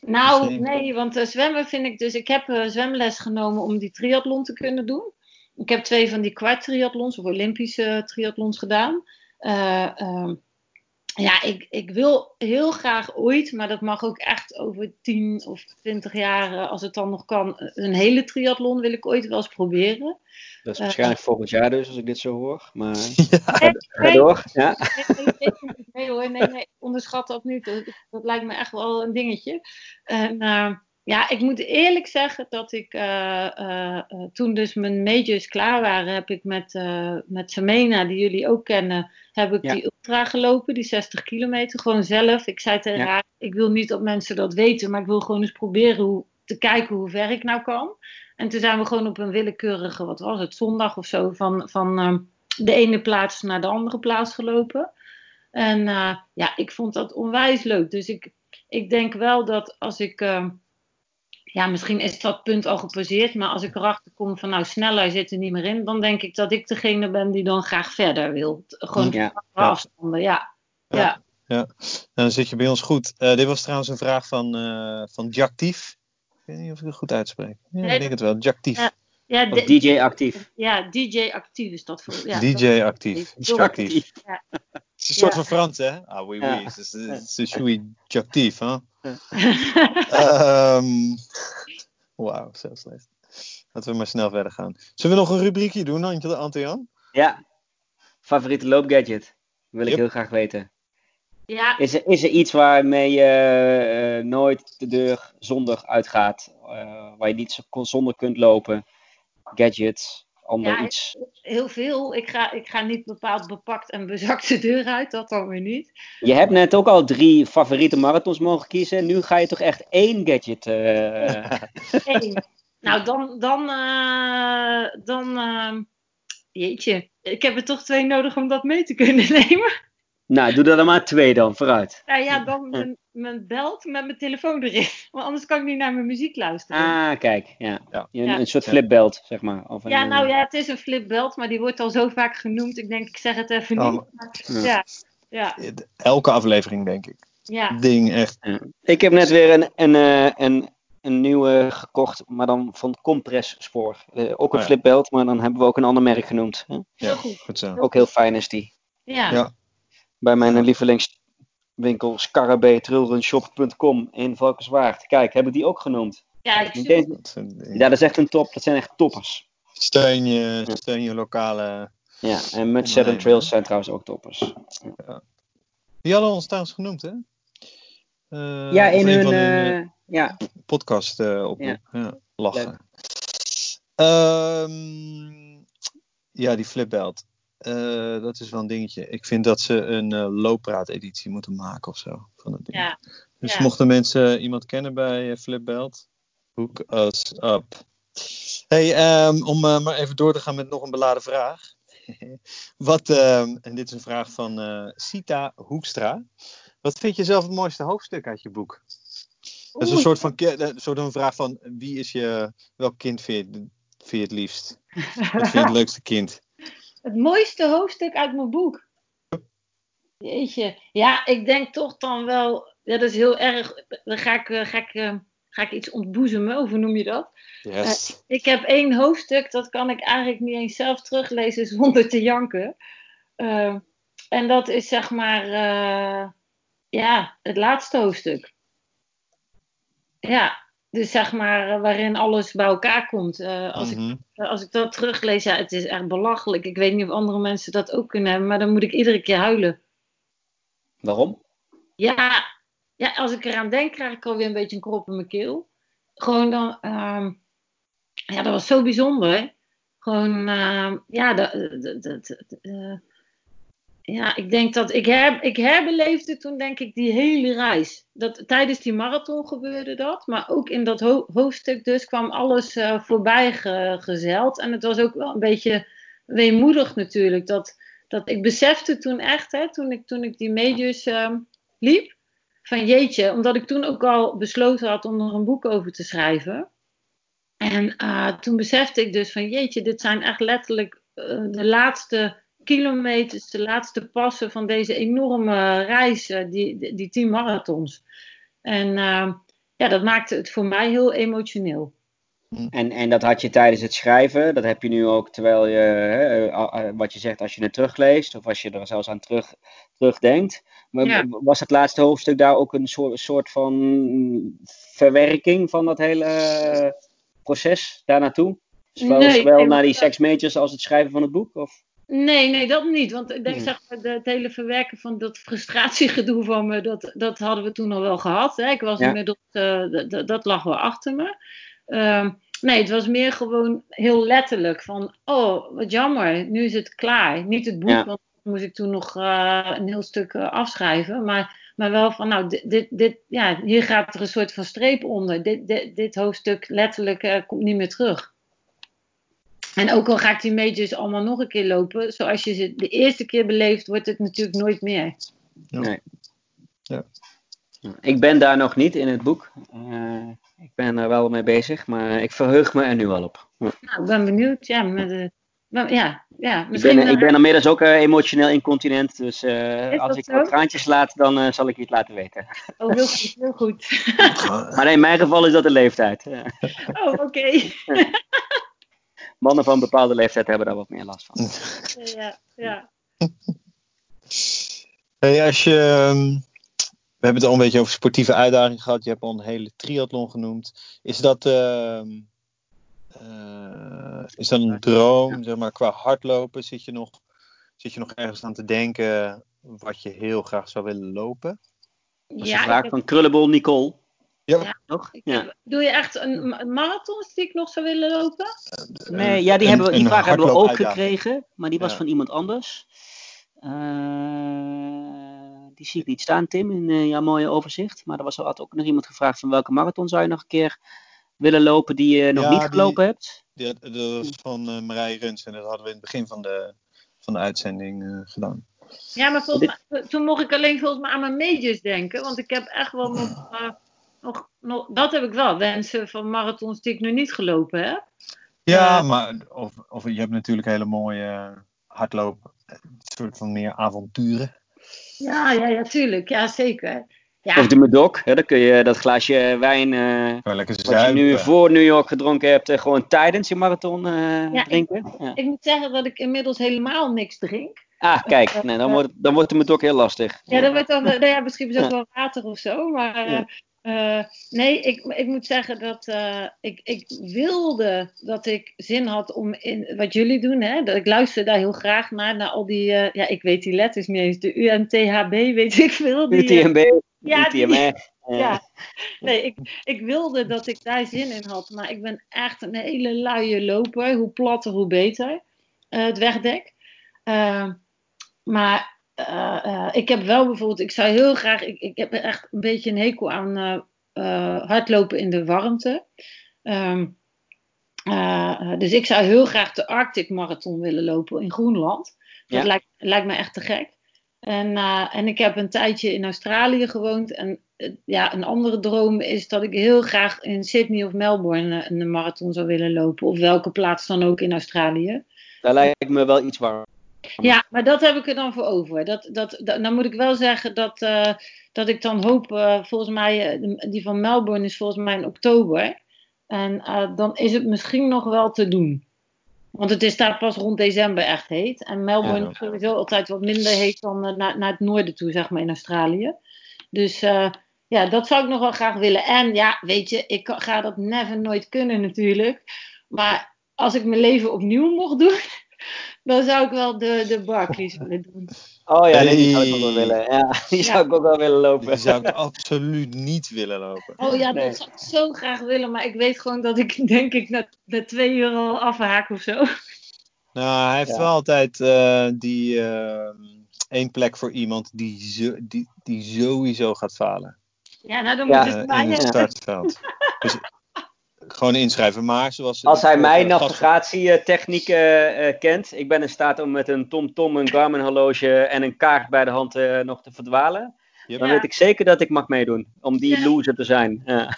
[SPEAKER 3] nou, nee, want zwemmen vind ik dus... Ik heb zwemles genomen om die triathlon te kunnen doen. Ik heb twee van die kwart triathlons of Olympische triathlons gedaan. Uh, ja, ik, ik wil heel graag ooit, maar dat mag ook echt over 10 of 20 jaar, als het dan nog kan, een hele triathlon wil ik ooit wel eens proberen.
[SPEAKER 1] Dat is waarschijnlijk uh, volgend jaar dus, als ik dit zo hoor. Maar ja. nee, door. Ja.
[SPEAKER 3] Nee, nee, nee, hoor, nee, nee, onderschat dat niet. Dat, dat, lijkt me echt wel een dingetje. En uh, ja, ik moet eerlijk zeggen dat ik uh, toen dus mijn majors klaar waren, heb ik met, met Samena, die jullie ook kennen, heb ik ja. die ultra gelopen, die 60 kilometer, gewoon zelf. Ik zei tegen ja. haar, ik wil niet dat mensen dat weten, maar ik wil gewoon eens proberen hoe, te kijken hoe ver ik nou kan. En toen zijn we gewoon op een willekeurige, wat was het, zondag of zo, van, van uh, de ene plaats naar de andere plaats gelopen. En uh, ja, ik vond dat onwijs leuk. Dus ik, ik denk wel dat als ik, uh, ja, misschien is dat punt al gepasseerd, maar als ik erachter kom van nou sneller zit er niet meer in, dan denk ik dat ik degene ben die dan graag verder wil. Gewoon ja. afstanden, ja. ja. ja.
[SPEAKER 2] Ja, dan zit je bij ons goed. Uh, dit was trouwens een vraag van, uh, van Jactief. Ik weet niet of ik het goed uitspreek. Ja, nee, ik denk het wel. Jactief.
[SPEAKER 3] Ja, ja,
[SPEAKER 1] of DJ actief.
[SPEAKER 3] Ja, DJ actief is dat voor. Ja,
[SPEAKER 2] DJ actief. Jactief. Ja. Het is een soort van Frans, hè? Ah, oui, oui. Het is, het is een Jactief, hè? um, Wauw, zo slecht. Laten we maar snel verder gaan. Zullen we nog een rubriekje doen, Ant- Ante-Jan?
[SPEAKER 1] Ja. Favoriete loopgadget? Wil ik
[SPEAKER 2] Yep.
[SPEAKER 1] heel graag weten.
[SPEAKER 3] Ja,
[SPEAKER 1] Is er, is er iets waarmee je eh, nooit de deur zonder uitgaat? eh, waar je niet zo- zonder kunt lopen? Gadgets, ander
[SPEAKER 3] Ja,
[SPEAKER 1] iets?
[SPEAKER 3] heel veel. Ik ga, ik ga niet bepaald bepakt en bezakt de deur uit, dat dan weer niet.
[SPEAKER 1] Je hebt net ook al drie favoriete marathons mogen kiezen. Nu ga je toch echt één gadget. eh,
[SPEAKER 3] Eén. nou, dan, dan, eh, dan, ehm, jeetje. Ik heb er toch twee nodig om dat mee te kunnen nemen.
[SPEAKER 1] Nou, doe er dan maar twee dan, vooruit.
[SPEAKER 3] Nou ja, dan mijn, mijn belt met mijn telefoon erin. Want anders kan ik niet naar mijn muziek luisteren.
[SPEAKER 1] Ah, kijk. Ja.
[SPEAKER 2] Ja.
[SPEAKER 1] Een,
[SPEAKER 3] Ja.
[SPEAKER 1] een soort flipbelt, zeg maar. Of een,
[SPEAKER 3] ja, nou
[SPEAKER 1] eh,
[SPEAKER 3] ja, het is een flipbelt, maar die wordt al zo vaak genoemd. Ik denk, ik zeg het even
[SPEAKER 2] Oh,
[SPEAKER 3] niet.
[SPEAKER 1] ja.
[SPEAKER 3] Ja, ja,
[SPEAKER 2] Elke aflevering, denk ik.
[SPEAKER 3] ja.
[SPEAKER 2] Ding, echt.
[SPEAKER 1] Ja. Ik heb net weer een, een, eh, een, een nieuwe gekocht, maar dan van Compress Spoor. Eh, ook een
[SPEAKER 2] Oh ja.
[SPEAKER 1] flipbelt, maar dan hebben we ook een ander merk genoemd. Hè?
[SPEAKER 2] Ja,
[SPEAKER 3] goed.
[SPEAKER 2] goed zo.
[SPEAKER 1] Ook heel fijn is die.
[SPEAKER 3] Ja,
[SPEAKER 2] Ja.
[SPEAKER 1] Bij mijn lievelingswinkel scarabee.trailrunshop.com in Valkenswaard. Kijk, heb ik die ook genoemd.
[SPEAKER 3] ja.
[SPEAKER 1] Ja, dat is echt een top. Dat zijn echt toppers.
[SPEAKER 2] Steun je, steun je lokale...
[SPEAKER 1] Ja, en Mud Set
[SPEAKER 2] Nee,
[SPEAKER 1] and Trails zijn trouwens ook toppers.
[SPEAKER 2] Die hadden ons trouwens genoemd, hè? Eh,
[SPEAKER 1] ja, in
[SPEAKER 2] een
[SPEAKER 1] hun...
[SPEAKER 2] eh,
[SPEAKER 1] eh, ja,
[SPEAKER 2] podcast eh op.
[SPEAKER 1] Ja.
[SPEAKER 2] Ja. lachen. Ehm, ja, die flipbelt. Eh, dat is wel een dingetje. Ik vind dat ze een eh looppraat-editie moeten maken of zo. Van het ding.
[SPEAKER 3] ja.
[SPEAKER 2] Dus
[SPEAKER 3] ja.
[SPEAKER 2] mochten mensen iemand kennen bij eh, Flipbelt, hook us up. Hey, ehm, om eh, maar even door te gaan met nog een beladen vraag. Wat, ehm, en dit is een vraag van eh, Sita Hoekstra. Wat vind je zelf het mooiste hoofdstuk uit je boek? Dat is een soort van een soort van vraag van wie is je, welk kind vind je, vind je het liefst? Wat vind je het leukste kind?
[SPEAKER 3] Het mooiste hoofdstuk uit mijn boek. Jeetje. Ja, ik denk toch dan wel. Ja, dat is heel erg. Dan ga ik, eh, ga ik, eh, ga ik iets ontboezemen, of hoe noem je dat?
[SPEAKER 2] Yes.
[SPEAKER 3] Ik heb één hoofdstuk, dat kan ik eigenlijk niet eens zelf teruglezen zonder te janken. Eh, en dat is zeg maar. eh, ja, het laatste hoofdstuk. Ja, dus zeg maar eh, waarin alles bij elkaar komt. Eh, als ik
[SPEAKER 2] Mhm.
[SPEAKER 3] als ik dat teruglees, ja, het is echt belachelijk. Ik weet niet of andere mensen dat ook kunnen hebben, maar dan moet ik iedere keer huilen.
[SPEAKER 1] waarom?
[SPEAKER 3] Ja, ja als ik eraan denk, krijg ik alweer een beetje een krop in mijn keel. Gewoon dan, ehm, ja, dat was zo bijzonder. Gewoon, ehm, ja, dat, dat, dat, eh, ja, ik denk dat ik, ik herbeleefde toen, denk ik, die hele reis. Dat, tijdens die marathon gebeurde dat, maar ook in dat ho- hoofdstuk dus kwam alles eh, voorbij ge- gezeild. En het was ook wel een beetje weemoedig natuurlijk. Dat, dat ik besefte toen echt, hè, toen, ik, toen ik die majors ehm, liep, van jeetje, omdat ik toen ook al besloten had om er een boek over te schrijven. En eh, toen besefte ik dus van jeetje, dit zijn echt letterlijk eh, de laatste kilometers, de laatste passen van deze enorme reis, eh, die, die, tien marathons. En eh, ja, dat maakte het voor mij heel emotioneel.
[SPEAKER 1] En, en dat had je tijdens het schrijven, dat heb je nu ook terwijl je, hè, eh, wat je zegt als je het terugleest, of als je er zelfs aan terug, terugdenkt. Maar
[SPEAKER 3] Ja.
[SPEAKER 1] Was het laatste hoofdstuk daar ook een soort, soort van verwerking van dat hele proces daar naartoe? Zowel,
[SPEAKER 3] Nee,
[SPEAKER 1] zowel
[SPEAKER 3] nee,
[SPEAKER 1] naar die majors als het schrijven van het boek? Of?
[SPEAKER 3] Nee, nee, dat niet. Want ik denk, zeg het hele verwerken van dat frustratiegedoe van me, dat, dat hadden we toen al wel gehad. Hè? Ik was
[SPEAKER 1] Ja.
[SPEAKER 3] inmiddels, eh, dat lag wel achter me. Ehm, nee, het was meer gewoon heel letterlijk van, oh, wat jammer, nu is het klaar. Niet het boek,
[SPEAKER 1] Ja.
[SPEAKER 3] want dan moest ik toen nog eh, een heel stuk eh, afschrijven. Maar, maar wel van, nou, dit, dit, dit, ja, hier gaat er een soort van streep onder. Dit, dit, dit hoofdstuk letterlijk komt niet meer terug. En ook al ga ik die majors allemaal nog een keer lopen, zoals je ze de eerste keer beleeft, wordt het natuurlijk nooit meer.
[SPEAKER 1] Ik ben daar nog niet in het boek. Eh, ik ben er wel mee bezig, maar ik verheug me er nu al op. Ja.
[SPEAKER 3] Nou, ik ben benieuwd. Ja, met de, maar ja, ja
[SPEAKER 1] Ik
[SPEAKER 3] misschien.
[SPEAKER 1] ben, ik
[SPEAKER 3] eh,
[SPEAKER 1] ben inmiddels ook eh, emotioneel incontinent, dus eh, als ik
[SPEAKER 3] zo?
[SPEAKER 1] wat traantjes laat, dan eh, zal ik je het laten weten.
[SPEAKER 3] Oh, heel goed, heel goed.
[SPEAKER 1] Maar in mijn geval is dat de leeftijd. Eh,
[SPEAKER 3] Oh, oké.
[SPEAKER 1] mannen van een bepaalde leeftijd hebben daar wat meer last van.
[SPEAKER 3] Ja, ja.
[SPEAKER 2] Hey, als je, ehm, we hebben het al een beetje over sportieve uitdagingen gehad. Je hebt al een hele triathlon genoemd. Is dat, ehm, Uh, is dat een droom, zeg maar, qua hardlopen? Zit je, nog, zit je nog ergens aan te denken wat je heel graag zou willen lopen?
[SPEAKER 1] Dat is een vraag van Krullenbol Nicole.
[SPEAKER 2] Ja.
[SPEAKER 3] Ja. Doe je echt een, een marathon die ik nog zou willen lopen?
[SPEAKER 1] Nee, ja, die, hebben we, die vraag hebben we ook gekregen, maar die was van iemand anders. Uh, die zie ik niet staan, Tim, in uh, jouw mooie overzicht. Maar er was altijd ook nog iemand gevraagd van welke marathon zou je nog een keer willen lopen die je nog niet gelopen hebt?
[SPEAKER 2] Die, dat was van uh, Marije Runs en dat hadden we in het begin van de, van de uitzending gedaan.
[SPEAKER 3] Ja, maar volgens mij, toen mocht ik alleen volgens mij aan mijn majors denken. Want ik heb echt wel nog, nog, nog, dat heb ik wel, wensen van marathons die ik nu niet gelopen heb.
[SPEAKER 2] Ja, maar of, of je hebt natuurlijk hele mooie hardlopen, een soort van meer avonturen.
[SPEAKER 3] Ja, ja, ja, tuurlijk. Ja, zeker. Ja.
[SPEAKER 1] Of de Medok, hè, dan kun je dat glaasje wijn, uh, wat je nu voor New York gedronken hebt, uh, gewoon tijdens je marathon uh, ja, drinken.
[SPEAKER 3] Ik, ja. ik moet zeggen dat ik inmiddels helemaal niks drink.
[SPEAKER 1] Ah, kijk, nee, dan, wordt, dan wordt de Medok heel lastig.
[SPEAKER 3] Ja, dan wordt dan, nou ja, misschien zelfs wel water of zo, maar uh, nee, ik, ik moet zeggen dat uh, ik, ik wilde dat ik zin had om in wat jullie doen. Hè, dat ik luister daar heel graag naar, naar al die, uh, ja, ik weet die letters niet eens, de UNTHB, weet ik veel. Die,
[SPEAKER 1] UTMB,
[SPEAKER 3] ja,
[SPEAKER 1] UTMB.
[SPEAKER 3] ja, nee, ik, ik wilde dat ik daar zin in had, maar ik ben echt een hele luie loper. Hoe platter, hoe beter, het wegdek. maar uh, uh, ik heb wel bijvoorbeeld, ik zou heel graag, ik, ik heb echt een beetje een hekel aan uh, hardlopen in de warmte. Um, dus ik zou heel graag de Arctic Marathon willen lopen in Groenland. Dat ja. lijkt, lijkt me echt te gek. En, en ik heb een tijdje in Australië gewoond. En ja, een andere droom is dat ik heel graag in Sydney of Melbourne een marathon zou willen lopen. Of welke plaats dan ook in Australië.
[SPEAKER 1] Daar lijkt me wel iets warm.
[SPEAKER 3] Ja, maar dat heb ik er dan voor over. Dat, dat, dat, dan moet ik wel zeggen dat, uh, dat ik dan hoop, uh, volgens mij, uh, die van Melbourne is volgens mij in oktober. En dan is het misschien nog wel te doen. Want het is daar pas rond december echt heet. En Melbourne ja. is sowieso altijd wat minder heet dan naar, naar het noorden toe, zeg maar, in Australië. Dus ja, dat zou ik nog wel graag willen. En ja, weet je, ik ga dat never nooit kunnen natuurlijk. Maar als ik mijn leven opnieuw mocht doen dan zou ik wel de, de Barclays willen doen.
[SPEAKER 1] Oh ja, nee, die zou ik ook wel willen. Ja, die ja. zou ik ook wel willen lopen.
[SPEAKER 2] Die zou ik absoluut niet willen lopen.
[SPEAKER 3] Oh ja, nee. dat zou ik zo graag willen. Maar ik weet gewoon dat ik denk ik na, na twee uur al afhaak of zo.
[SPEAKER 2] Nou, hij heeft ja. wel altijd uh, die uh, één plek voor iemand die, zo, die, die sowieso gaat falen.
[SPEAKER 3] Ja, nou dan moet ja, het
[SPEAKER 2] uh, in het startveld. dus gewoon inschrijven. Maar zoals
[SPEAKER 1] Als hij mijn navigatietechnieken uh, kent, ik ben in staat om met een TomTom, een Garmin horloge en een kaart bij de hand nog te verdwalen. Dan weet ik zeker dat ik mag meedoen, om die ja. loser te zijn. Ja.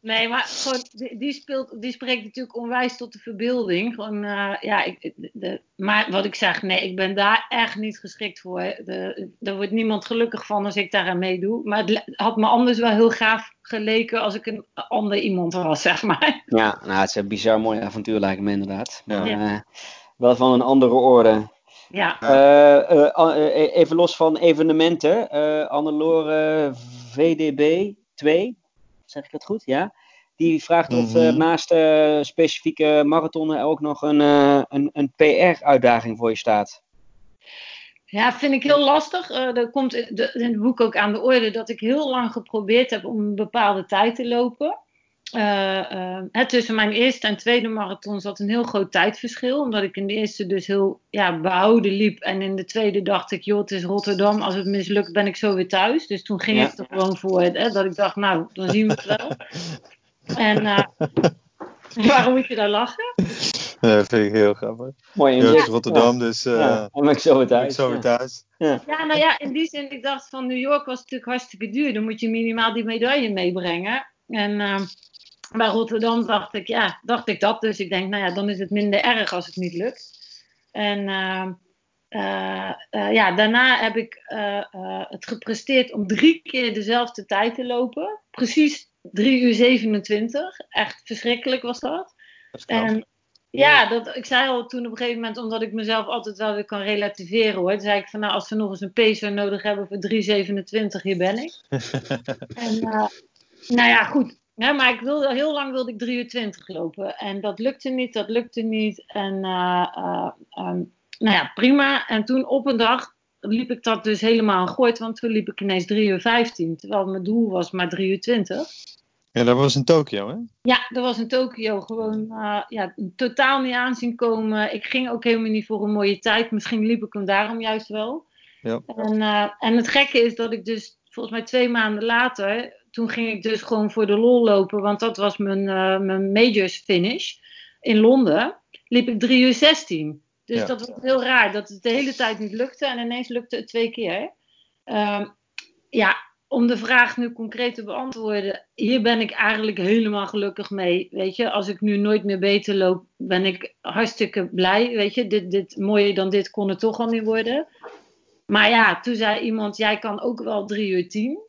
[SPEAKER 3] nee, maar gewoon, die, die, speelt, die spreekt natuurlijk onwijs tot de verbeelding. Gewoon, uh, ja, ik, de, maar wat ik zeg, nee, ik ben daar echt niet geschikt voor. De, er wordt niemand gelukkig van als ik daaraan meedoe. Maar het had me anders wel heel gaaf geleken als ik een ander iemand was, zeg maar.
[SPEAKER 1] Ja, nou, het is een bizar mooi avontuur lijkt me inderdaad. Maar, ja. wel van een andere orde.
[SPEAKER 3] Ja.
[SPEAKER 1] Uh, uh, even los van evenementen. Annelore VDB 2, zeg ik het goed? Ja. Die vraagt of mm-hmm. naast specifieke marathonnen ook nog een, een, een PR-uitdaging voor je staat.
[SPEAKER 3] Ja, vind ik heel lastig. Uh, er komt in, de, in het boek ook aan de orde dat ik heel lang geprobeerd heb om een bepaalde tijd te lopen. Uh, uh, tussen mijn eerste en tweede marathon zat een heel groot tijdverschil. Omdat ik in de eerste dus heel ja, behouden liep. En in de tweede dacht ik, joh, het is Rotterdam. Als het mislukt ben ik zo weer thuis. Dus toen ging ja. ik er gewoon voor. Hè, dat ik dacht, nou, dan zien we het wel. en uh, waarom moet je daar lachen?
[SPEAKER 2] Ja, dat vind ik heel grappig.
[SPEAKER 1] Mooi
[SPEAKER 2] in ja. Rotterdam, dus... Uh, ja,
[SPEAKER 1] dan ben ik zo weer thuis.
[SPEAKER 2] Zo weer thuis.
[SPEAKER 3] Ja. ja, nou ja, in die zin, ik dacht van New York was natuurlijk hartstikke duur. Dan moet je minimaal die medaille meebrengen. En bij Rotterdam dacht ik, ja, dacht ik dat. Dus ik denk, nou ja, dan is het minder erg als het niet lukt. En uh, uh, uh, ja, daarna heb ik het gepresteerd om drie keer dezelfde tijd te lopen. Precies 3 uur 27. Echt verschrikkelijk was dat.
[SPEAKER 2] dat
[SPEAKER 3] en ja, dat, ik zei al toen op een gegeven moment, omdat ik mezelf altijd wel weer kan relativeren hoor. Toen zei ik van nou, als we nog eens een pacer nodig hebben voor 3,27, hier ben ik. en nou ja, goed Ja, maar ik wilde, heel lang wilde ik 3 uur 20 lopen. En dat lukte niet, dat lukte niet. En uh, uh, um, nou ja, prima. En toen op een dag liep ik dat dus helemaal gooit. Want toen liep ik ineens 3 uur 15. Terwijl mijn doel was maar 3 uur 20.
[SPEAKER 2] Ja, dat was in Tokio, hè?
[SPEAKER 3] Ja, dat was in Tokio. Gewoon uh, ja, totaal niet aanzien komen. Ik ging ook helemaal niet voor een mooie tijd. Misschien liep ik hem daarom juist wel.
[SPEAKER 2] Ja.
[SPEAKER 3] En, en het gekke is dat ik dus volgens mij twee maanden later toen ging ik dus gewoon voor de lol lopen, want dat was mijn, uh, mijn majors finish in Londen. Liep ik 3 uur 16. Dus
[SPEAKER 2] Ja.
[SPEAKER 3] dat was heel raar, dat het de hele tijd niet lukte en ineens lukte het twee keer. Ehm, ja, om de vraag nu concreet te beantwoorden, hier ben ik eigenlijk helemaal gelukkig mee. Weet je, als ik nu nooit meer beter loop, ben ik hartstikke blij. Weet je, dit, dit, mooier dan dit kon het toch al niet worden. Maar ja, toen zei iemand, jij kan ook wel 3 uur 10.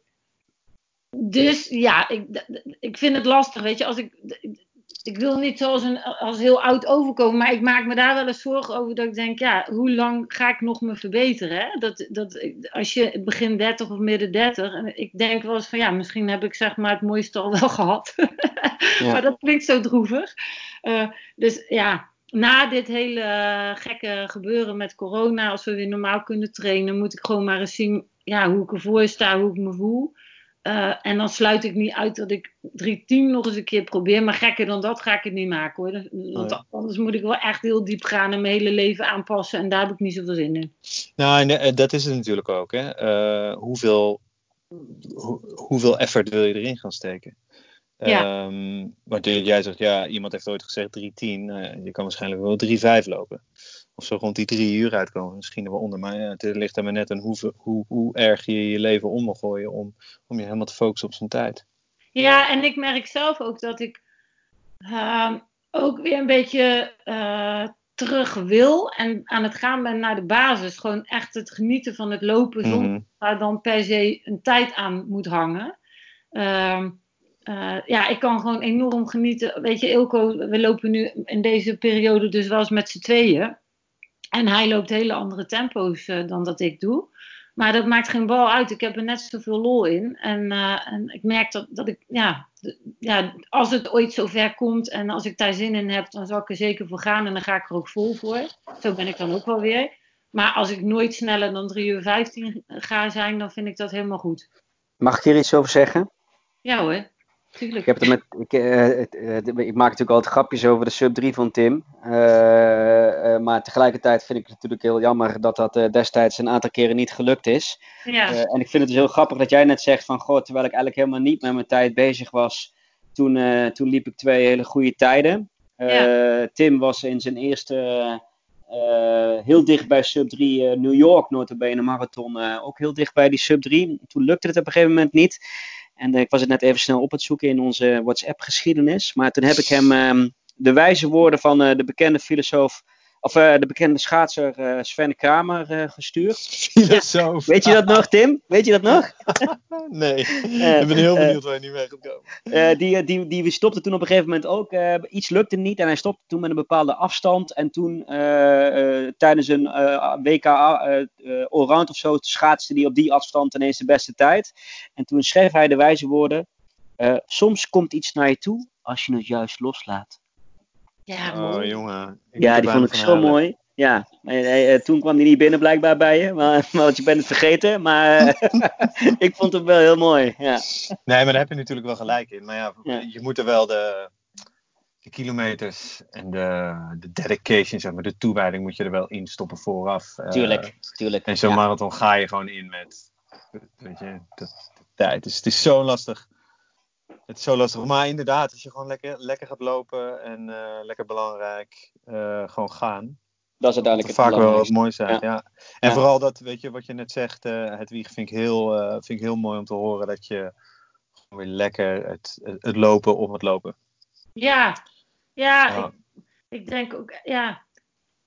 [SPEAKER 3] Dus ja, ik, ik vind het lastig, weet je. Als ik, ik wil niet zoals een, als heel oud overkomen, maar ik maak me daar wel eens zorgen over dat ik denk, ja, hoe lang ga ik nog me verbeteren? Hè? Dat, dat, als je begin 30 of midden 30, en ik denk wel eens van, ja, misschien heb ik zeg maar het mooiste al wel gehad.
[SPEAKER 1] Ja.
[SPEAKER 3] maar dat klinkt zo droevig. Uh, dus ja, na dit hele gekke gebeuren met corona, als we weer normaal kunnen trainen, moet ik gewoon maar eens zien ja, hoe ik ervoor sta, hoe ik me voel. Uh, en dan sluit ik niet uit dat ik 310 nog eens een keer probeer. Maar gekker dan dat ga ik het niet maken hoor. Want
[SPEAKER 2] Nee.
[SPEAKER 3] anders moet ik wel echt heel diep gaan en mijn hele leven aanpassen. En daar heb ik niet zoveel zin in.
[SPEAKER 2] Nou, en eh, dat is het natuurlijk ook. Hè. Eh, hoeveel, hoe- hoeveel effort wil je erin gaan steken?
[SPEAKER 3] Ja.
[SPEAKER 2] Ehm, want jij zegt, ja, iemand heeft ooit gezegd 310. Nou je kan waarschijnlijk wel 3,5 lopen. Of zo rond die drie uur uitkomen. Misschien wel onder. Maar ja, het ligt er maar net aan hoe, hoe, hoe erg je je leven om mag gooien. Om, om je helemaal te focussen op zijn tijd.
[SPEAKER 3] Ja, en ik merk zelf ook dat ik uh, ook weer een beetje uh, terug wil en aan het gaan ben naar de basis. Gewoon echt het genieten van het lopen
[SPEAKER 2] Mhm.
[SPEAKER 3] zonder daar dan per se een tijd aan moet hangen. Uh, ja, ik kan gewoon enorm genieten. Weet je, Ilko, we lopen nu in deze periode dus wel eens met z'n tweeën. En hij loopt hele andere tempo's uh, dan dat ik doe. Maar dat maakt geen bal uit. Ik heb er net zoveel lol in. En, uh, en ik merk dat, dat ik, ja, ja, als het ooit zover komt en als ik daar zin in heb, dan zal ik er zeker voor gaan en dan ga ik er ook vol voor. Zo ben ik dan ook wel weer. Maar als ik nooit sneller dan 3 uur 15 ga zijn, dan vind ik dat helemaal goed.
[SPEAKER 1] Mag ik hier iets over zeggen?
[SPEAKER 3] Ja hoor. Tuurlijk.
[SPEAKER 1] Ik, heb met, ik, uh, het, uh, ik maak natuurlijk altijd grapjes over de sub 3 van Tim. Uh, maar tegelijkertijd vind ik het natuurlijk heel jammer dat dat eh, destijds een aantal keren niet gelukt is.
[SPEAKER 3] Ja.
[SPEAKER 1] Eh, en ik vind het dus heel grappig dat jij net zegt van, goh, terwijl ik eigenlijk helemaal niet met mijn tijd bezig was, toen, eh, toen liep ik twee hele goede tijden.
[SPEAKER 3] Ja.
[SPEAKER 1] Tim was in zijn eerste heel dicht bij sub 3 New York, notabene marathon, ook heel dicht bij die sub 3. Toen lukte het op een gegeven moment niet. En ik was het net even snel op het zoeken in onze WhatsApp-geschiedenis. Maar toen heb ik hem um, de wijze woorden van uh, de bekende filosoof, of uh, de bekende schaatser uh, Sven Kramer gestuurd.
[SPEAKER 2] Filosoof.
[SPEAKER 1] Weet je dat nog, Tim? Weet je dat nog?
[SPEAKER 2] nee, ik ben heel benieuwd waar je nu mee gaat
[SPEAKER 1] komen. die, die, die stopte toen op een gegeven moment ook. iets lukte niet en hij stopte toen met een bepaalde afstand. En toen tijdens een WK allround of zo schaatste hij op die afstand ineens de beste tijd. En toen schreef hij de wijze woorden. soms komt iets naar je toe als je het juist loslaat.
[SPEAKER 3] Ja,
[SPEAKER 2] oh, jongen.
[SPEAKER 1] Ik ja, die vond ik zo halen. mooi. Ja, en, en, toen kwam hij niet binnen blijkbaar bij je, maar, maar want je bent het vergeten. Maar ik vond het wel heel mooi. Ja.
[SPEAKER 2] Nee, maar daar heb je natuurlijk wel gelijk in. Maar ja, ja. je moet er wel de, de kilometers en de, de dedication, zeg maar, de toewijding moet je er wel in stoppen vooraf.
[SPEAKER 1] Tuurlijk, uh, tuurlijk.
[SPEAKER 2] En zo'n ja. marathon ga je gewoon in met, weet je, de, de tijd. Dus het is zo lastig. Het is zo lastig. Maar inderdaad, als je gewoon lekker, lekker gaat lopen en uh, lekker belangrijk uh, gewoon gaan.
[SPEAKER 1] Dat is uiteindelijk
[SPEAKER 2] het vaak wel wat mooi zijn. Ja. ja. En
[SPEAKER 1] ja.
[SPEAKER 2] vooral dat, weet je, wat je net zegt, uh, het wieg vind ik, heel, uh, vind ik heel mooi om te horen dat je gewoon weer lekker het, het lopen om het lopen.
[SPEAKER 3] Ja, ja, Ik, ik, denk ook, ja.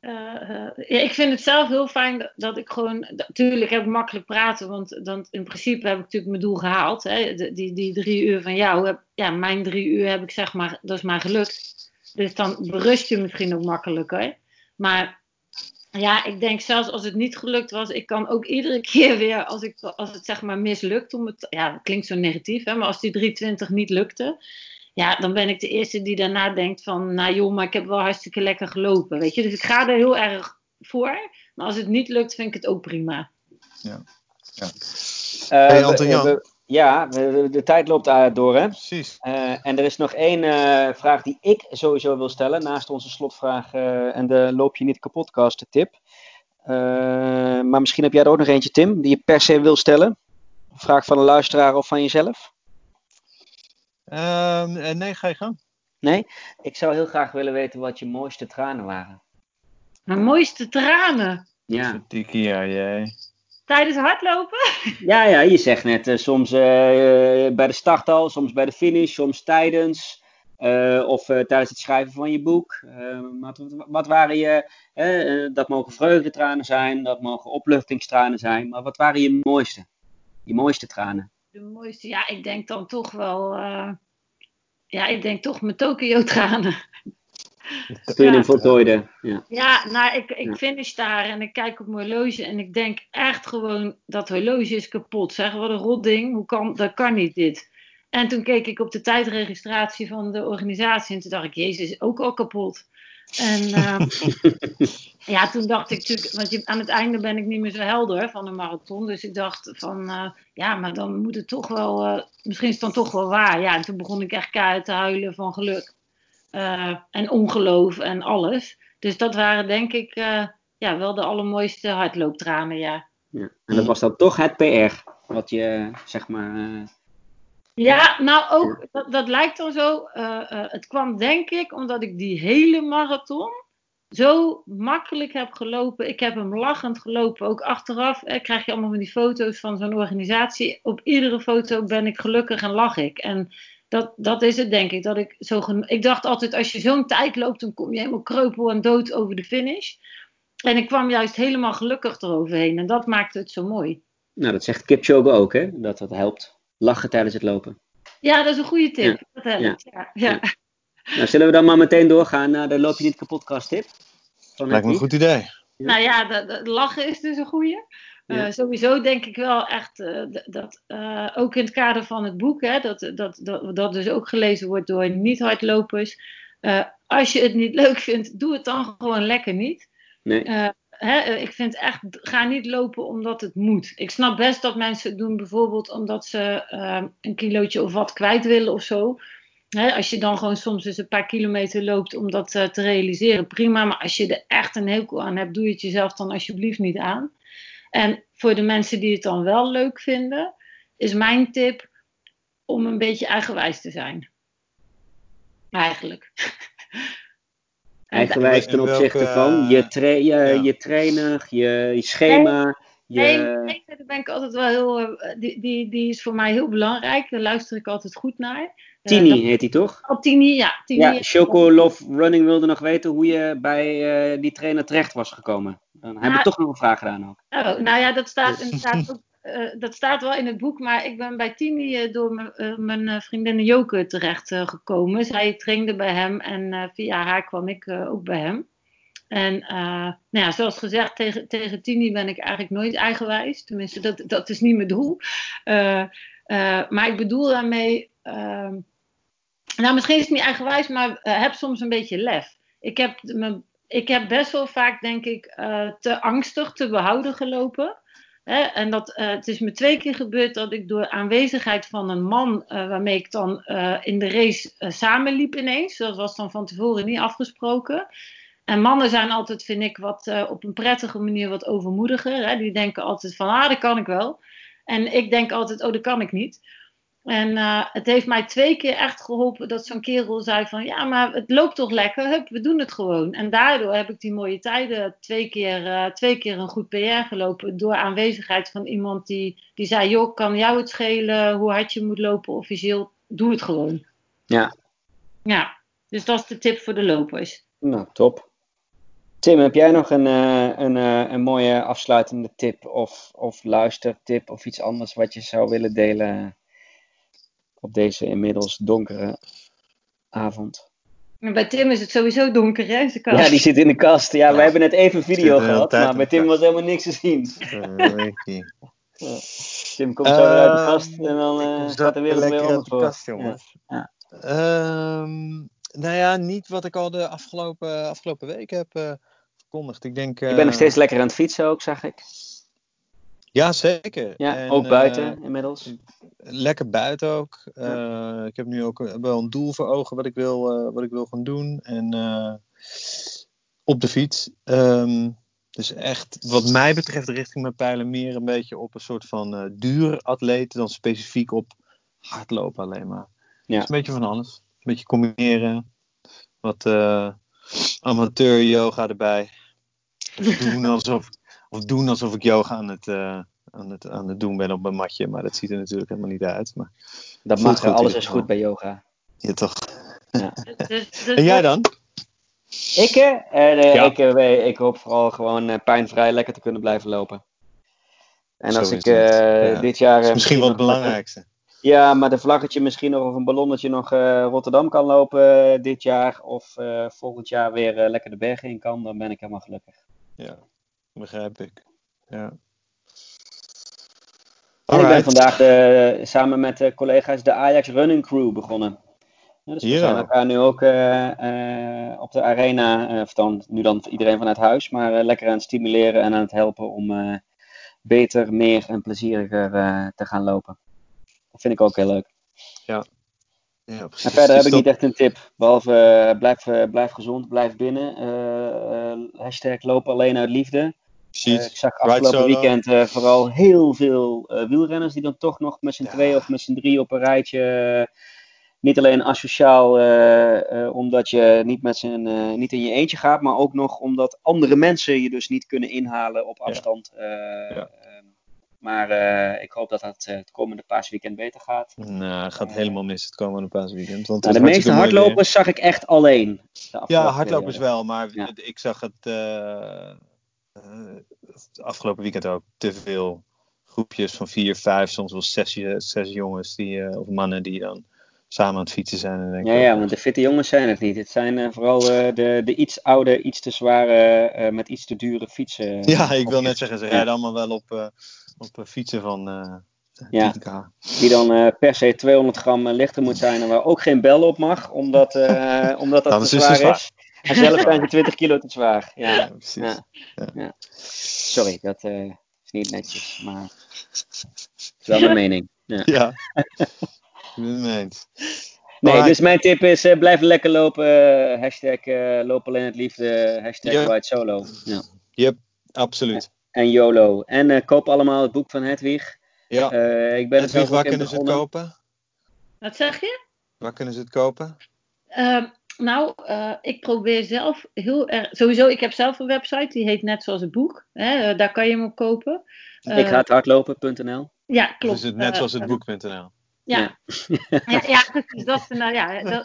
[SPEAKER 3] Uh, ja, ik vind het zelf heel fijn dat, dat ik gewoon. Natuurlijk heb ik makkelijk praten, want dan, in principe heb ik natuurlijk mijn doel gehaald. Hè? Die, die drie uur van jou, heb, ja, mijn drie uur heb ik zeg maar, dat is maar gelukt. Dus dan berust je misschien ook makkelijker. Maar Ja, ik denk zelfs als het niet gelukt was, ik kan ook iedere keer weer, als, ik, als het zeg maar mislukt, om het, ja, dat klinkt zo negatief, hè, maar als die 320 niet lukte, ja, dan ben ik de eerste die daarna denkt van, nou joh, maar ik heb wel hartstikke lekker gelopen, weet je. Dus ik ga er heel erg voor, maar als het niet lukt, vind ik het ook prima.
[SPEAKER 2] Ja. ja.
[SPEAKER 1] Uh,
[SPEAKER 2] hey, Anton Jan.
[SPEAKER 1] Ja, de, de, tijd loopt door, hè?
[SPEAKER 2] Precies.
[SPEAKER 1] Uh, en er is nog één uh, vraag die ik sowieso wil stellen, naast onze slotvraag uh, en de loop je niet kapotcast tip. maar misschien heb jij er ook nog eentje, Tim, die je per se wil stellen. Een vraag van een luisteraar of van jezelf?
[SPEAKER 2] Ehm, nee, ga je gang.
[SPEAKER 1] Nee? Ik zou heel graag willen weten wat je mooiste tranen waren.
[SPEAKER 3] Mijn mooiste tranen?
[SPEAKER 1] Ja.
[SPEAKER 2] Dikkie, ja, jij.
[SPEAKER 3] Tijdens hardlopen?
[SPEAKER 1] Ja, ja, je zegt net uh, soms uh, bij de start al, soms bij de finish, soms tijdens. Uh, of tijdens het schrijven van je boek. Wat, wat, waren je, dat mogen vreugdetranen zijn, dat mogen opluchtingstranen zijn. Maar wat waren je mooiste? Je mooiste tranen?
[SPEAKER 3] De mooiste, ja, ik denk dan toch wel, ja, ik denk toch mijn Tokio-tranen.
[SPEAKER 1] Je hem voltooide. Ja,
[SPEAKER 3] ja nou, ik, ik finish daar en ik kijk op mijn horloge en ik denk echt gewoon, dat horloge is kapot. Zeg, wat een rot ding, hoe kan, dat kan niet dit. En toen keek ik op de tijdregistratie van de organisatie en toen dacht ik, jezus, is ook al kapot. En uh, ja, toen dacht ik natuurlijk, want je, aan het einde ben ik niet meer zo helder van een marathon. Dus ik dacht van, uh, ja, maar dan moet het toch wel, uh, misschien is het dan toch wel waar. Ja, en toen begon ik echt keihard te huilen van geluk. Uh, en ongeloof en alles. Dus dat waren denk ik ja, wel de allermooiste hardlooptranen, ja.
[SPEAKER 1] ja. En dat was dan toch het PR, wat je zeg maar...
[SPEAKER 3] Ja, nou ook, dat, dat lijkt dan zo. het kwam denk ik omdat ik die hele marathon zo makkelijk heb gelopen. Ik heb hem lachend gelopen. Ook achteraf eh, krijg je allemaal van die foto's van zo'n organisatie. Op iedere foto ben ik gelukkig en lach ik. En dat, dat is het denk ik. Dat ik, zo ik dacht altijd, als je zo'n tijd loopt, dan kom je helemaal kreupel en dood over de finish. En ik kwam juist helemaal gelukkig eroverheen. En dat maakte het zo mooi.
[SPEAKER 1] Nou, dat zegt Kipchoge ook, hè? Dat dat helpt. Lachen tijdens het lopen.
[SPEAKER 3] Ja, dat is een goede tip. Ja. Dat helpt, ja. ja. ja.
[SPEAKER 1] Nou, zullen we dan maar meteen doorgaan naar de Loop je niet kapot tip?
[SPEAKER 2] Lijkt me een goed idee.
[SPEAKER 3] Nou ja, lachen is dus een goede. Ja. Uh, sowieso denk ik wel echt uh, dat uh, ook in het kader van het boek, hè, dat, dat, dat, dat dus ook gelezen wordt door niet-hardlopers. als je het niet leuk vindt, doe het dan gewoon lekker niet.
[SPEAKER 1] Nee.
[SPEAKER 3] Hè, ik vind echt, ga niet lopen omdat het moet. Ik snap best dat mensen het doen bijvoorbeeld omdat ze een kilootje of wat kwijt willen of zo. Hè, als je dan gewoon soms eens een paar kilometer loopt om dat te realiseren, prima. Maar als je er echt een hekel aan hebt, doe je het jezelf dan alsjeblieft niet aan. En voor de mensen die het dan wel leuk vinden, is mijn tip om een beetje eigenwijs te zijn. Eigenlijk.
[SPEAKER 1] Eigenwijs ten opzichte van je, tra je, ja. je trainer, je, je schema.
[SPEAKER 3] Nee, je... nee, daar ben ik altijd wel heel. Die, die, die is voor mij heel belangrijk. Daar luister ik altijd goed naar.
[SPEAKER 1] Tini uh, heet hij toch?
[SPEAKER 3] Oh, Tini, ja. Tini
[SPEAKER 1] ja, Choco Love Running wilde nog weten hoe je bij uh, die trainer terecht was gekomen. Dan heb ik nou, toch nog een vraag gedaan ook.
[SPEAKER 3] Oh, nou ja, dat staat inderdaad ook. Uh, dat staat wel in het boek, maar ik ben bij Tini door mijn vriendin Joke terecht gekomen. Zij trainde bij hem en via haar kwam ik ook bij hem. En nou ja, zoals gezegd, tegen, tegen Tini ben ik eigenlijk nooit eigenwijs. Tenminste, dat, dat is niet mijn doel. maar ik bedoel daarmee ehm, nou, misschien is het niet eigenwijs, maar heb soms een beetje lef. Ik heb, me, ik heb best wel vaak, denk ik, te angstig te behouden gelopen. En dat, uh, het is me twee keer gebeurd dat ik door aanwezigheid van een man waarmee ik dan in de race samenliep ineens. Dat was dan van tevoren niet afgesproken. En mannen zijn altijd, vind ik, wat, op een prettige manier wat overmoediger. Die denken altijd van, ah, dat kan ik wel. En ik denk altijd, oh, dat kan ik niet. En uh, het heeft mij twee keer echt geholpen dat zo'n kerel zei van ja, maar het loopt toch lekker, hup, we doen het gewoon. En daardoor heb ik die mooie tijden twee keer, uh, twee keer een goed PR gelopen door aanwezigheid van iemand die, die zei joh, kan jou het schelen hoe hard je moet lopen officieel, doe het gewoon.
[SPEAKER 1] Ja.
[SPEAKER 3] Ja, dus dat is de tip voor de lopers.
[SPEAKER 1] Nou, top. Tim, heb jij nog een, uh, een, een mooie afsluitende tip of, of luistertip of iets anders wat je zou willen delen op deze inmiddels donkere avond?
[SPEAKER 3] Bij Tim is het sowieso donker, hè? Zijn kast.
[SPEAKER 1] Ja, die zit in de kast. Ja, we hebben net even een video
[SPEAKER 2] de hele
[SPEAKER 1] gehad, maar bij
[SPEAKER 2] de
[SPEAKER 1] Tim was helemaal niks te zien.
[SPEAKER 2] Eh, ik.
[SPEAKER 1] Tim komt zo weer uit de
[SPEAKER 2] Ehm,
[SPEAKER 1] kast en dan
[SPEAKER 2] ik
[SPEAKER 1] eh,
[SPEAKER 2] kom
[SPEAKER 1] gaat
[SPEAKER 2] zo
[SPEAKER 1] de wereld weer
[SPEAKER 2] lekker
[SPEAKER 1] onder
[SPEAKER 2] uit de
[SPEAKER 1] voor.
[SPEAKER 2] kast, jongens.
[SPEAKER 1] Ja.
[SPEAKER 2] Ehm, nou ja, niet wat ik al de afgelopen, afgelopen week heb eh, verkondigd. Ik denk.
[SPEAKER 1] Je bent
[SPEAKER 2] eh,
[SPEAKER 1] nog steeds lekker aan het fietsen ook, zag ik.
[SPEAKER 2] Ja, zeker.
[SPEAKER 1] Ja,
[SPEAKER 2] En,
[SPEAKER 1] ook buiten
[SPEAKER 2] eh,
[SPEAKER 1] inmiddels.
[SPEAKER 2] lekker buiten ook. Eh, Ik heb nu ook eh, wel een doel voor ogen wat ik wil, wat ik wil gaan doen. En op de fiets. Ehm, dus echt, wat mij betreft, richting mijn pijlen meer een beetje op een soort van eh duuratleten dan specifiek op hardlopen alleen maar.
[SPEAKER 1] Ja.
[SPEAKER 2] Dus een beetje van alles. Een beetje combineren. Wat amateur yoga erbij. Of doen alsof, of doen alsof ik yoga aan het, eh, aan, het, aan het doen ben op mijn matje. Maar dat ziet er natuurlijk helemaal niet uit. Maar
[SPEAKER 1] Dat mag,
[SPEAKER 2] goed
[SPEAKER 1] alles is goed bij yoga.
[SPEAKER 2] ja, toch.
[SPEAKER 3] Dus, dus
[SPEAKER 2] En jij dan?
[SPEAKER 1] Ik, eh, eh,
[SPEAKER 2] Ja.
[SPEAKER 1] ik, eh, ik hoop vooral gewoon eh, pijnvrij lekker te kunnen blijven lopen. En
[SPEAKER 2] Zo
[SPEAKER 1] als ik eh,
[SPEAKER 2] Ja.
[SPEAKER 1] dit jaar...
[SPEAKER 2] Dat is
[SPEAKER 1] eh,
[SPEAKER 2] misschien wel het belangrijkste.
[SPEAKER 1] Ja, maar de vlaggetje misschien nog of een ballonnetje nog eh, Rotterdam kan lopen dit jaar. Of eh, volgend jaar weer lekker de bergen in kan. Dan ben ik helemaal gelukkig.
[SPEAKER 2] Ja, begrijp ik. Ja.
[SPEAKER 1] En ik ben vandaag eh, samen met eh, collega's de Ajax Running Crew begonnen. Ja, dus we
[SPEAKER 2] Ja.
[SPEAKER 1] zijn elkaar nu ook eh, op de arena, of dan, nu dan iedereen vanuit huis, maar lekker aan het stimuleren en aan het helpen om beter, meer en plezieriger te gaan lopen. Dat vind ik ook heel leuk.
[SPEAKER 2] Ja,
[SPEAKER 1] En
[SPEAKER 2] precies.
[SPEAKER 1] verder heb
[SPEAKER 2] Dus
[SPEAKER 1] ik niet echt een tip, behalve eh, blijf, blijf gezond, blijf binnen. hashtag lopen alleen uit liefde. Eh,
[SPEAKER 2] Precies.
[SPEAKER 1] ik zag afgelopen weekend eh, vooral heel veel eh, wielrenners die dan toch nog met z'n
[SPEAKER 2] Ja.
[SPEAKER 1] tweeën of met z'n drie op een rijtje. eh, niet alleen asociaal, eh, eh, omdat je niet, met eh, niet in je eentje gaat, maar ook nog omdat andere mensen je dus niet kunnen inhalen op afstand. eh,
[SPEAKER 2] Ja.
[SPEAKER 1] ehm, maar eh, ik hoop dat dat eh, het komende paasweekend beter gaat.
[SPEAKER 2] Nou, gaat helemaal mis het komende paasweekend. Want
[SPEAKER 1] Nou, de meeste hardlopers zag ik echt alleen.
[SPEAKER 2] Ja, hardlopers
[SPEAKER 1] periode.
[SPEAKER 2] wel, maar
[SPEAKER 1] Ja.
[SPEAKER 2] ik zag het eh, eh, het afgelopen weekend ook te veel groepjes van vier, vijf, soms wel zes, zes jongens die, eh, of mannen die dan samen aan het fietsen zijn. En denk
[SPEAKER 1] Ja, ja, want de fitte jongens zijn het niet. Het zijn eh, vooral eh, de, de iets oude, iets te zware, eh, met iets te dure fietsen.
[SPEAKER 2] ja, ik wil net zeggen, ze rijden allemaal wel op, eh, op eh, fietsen van eh
[SPEAKER 1] Ja.
[SPEAKER 2] 10k.
[SPEAKER 1] Die dan eh, per se 200 gram eh, lichter moet zijn en waar ook geen bel op mag, omdat, eh, omdat dat
[SPEAKER 2] Anders
[SPEAKER 1] te
[SPEAKER 2] is
[SPEAKER 1] zwaar
[SPEAKER 2] zwaar.
[SPEAKER 1] is. En zelf zijn ze 20 kilo te zwaar. Ja,
[SPEAKER 2] Ja, precies.
[SPEAKER 1] ja,
[SPEAKER 2] Ja.
[SPEAKER 1] ja. Sorry, dat eh, is niet netjes, maar het is wel mijn mening. Ja. Nee,
[SPEAKER 2] Alright.
[SPEAKER 1] dus mijn tip is eh, blijf lekker lopen. eh, hashtag loop alleen het liefde. Hashtag
[SPEAKER 2] Ja.
[SPEAKER 1] ride solo. Ja.
[SPEAKER 2] Yep, absoluut.
[SPEAKER 1] En YOLO. En eh, koop allemaal het boek van Hedwig.
[SPEAKER 2] Ja,
[SPEAKER 1] Eh, ik ben
[SPEAKER 2] Hedwig,
[SPEAKER 1] zelf ook
[SPEAKER 2] waar kunnen ze het kopen?
[SPEAKER 3] Wat zeg je?
[SPEAKER 2] Waar kunnen ze het kopen?
[SPEAKER 3] Ehm, nou, eh, ik probeer zelf heel erg. Sowieso, ik heb zelf een website, die heet net zoals het boek. Hè, eh, daar kan je hem op kopen.
[SPEAKER 1] Ik
[SPEAKER 3] Eh,
[SPEAKER 1] ga het hardlopen.nl.
[SPEAKER 3] Ja,
[SPEAKER 2] Of
[SPEAKER 3] klopt.
[SPEAKER 2] is het net
[SPEAKER 3] Eh,
[SPEAKER 2] zoals het
[SPEAKER 3] eh,
[SPEAKER 2] boek.nl?
[SPEAKER 3] Ja. Ja, ja, precies. Dat is, nou ja, dat,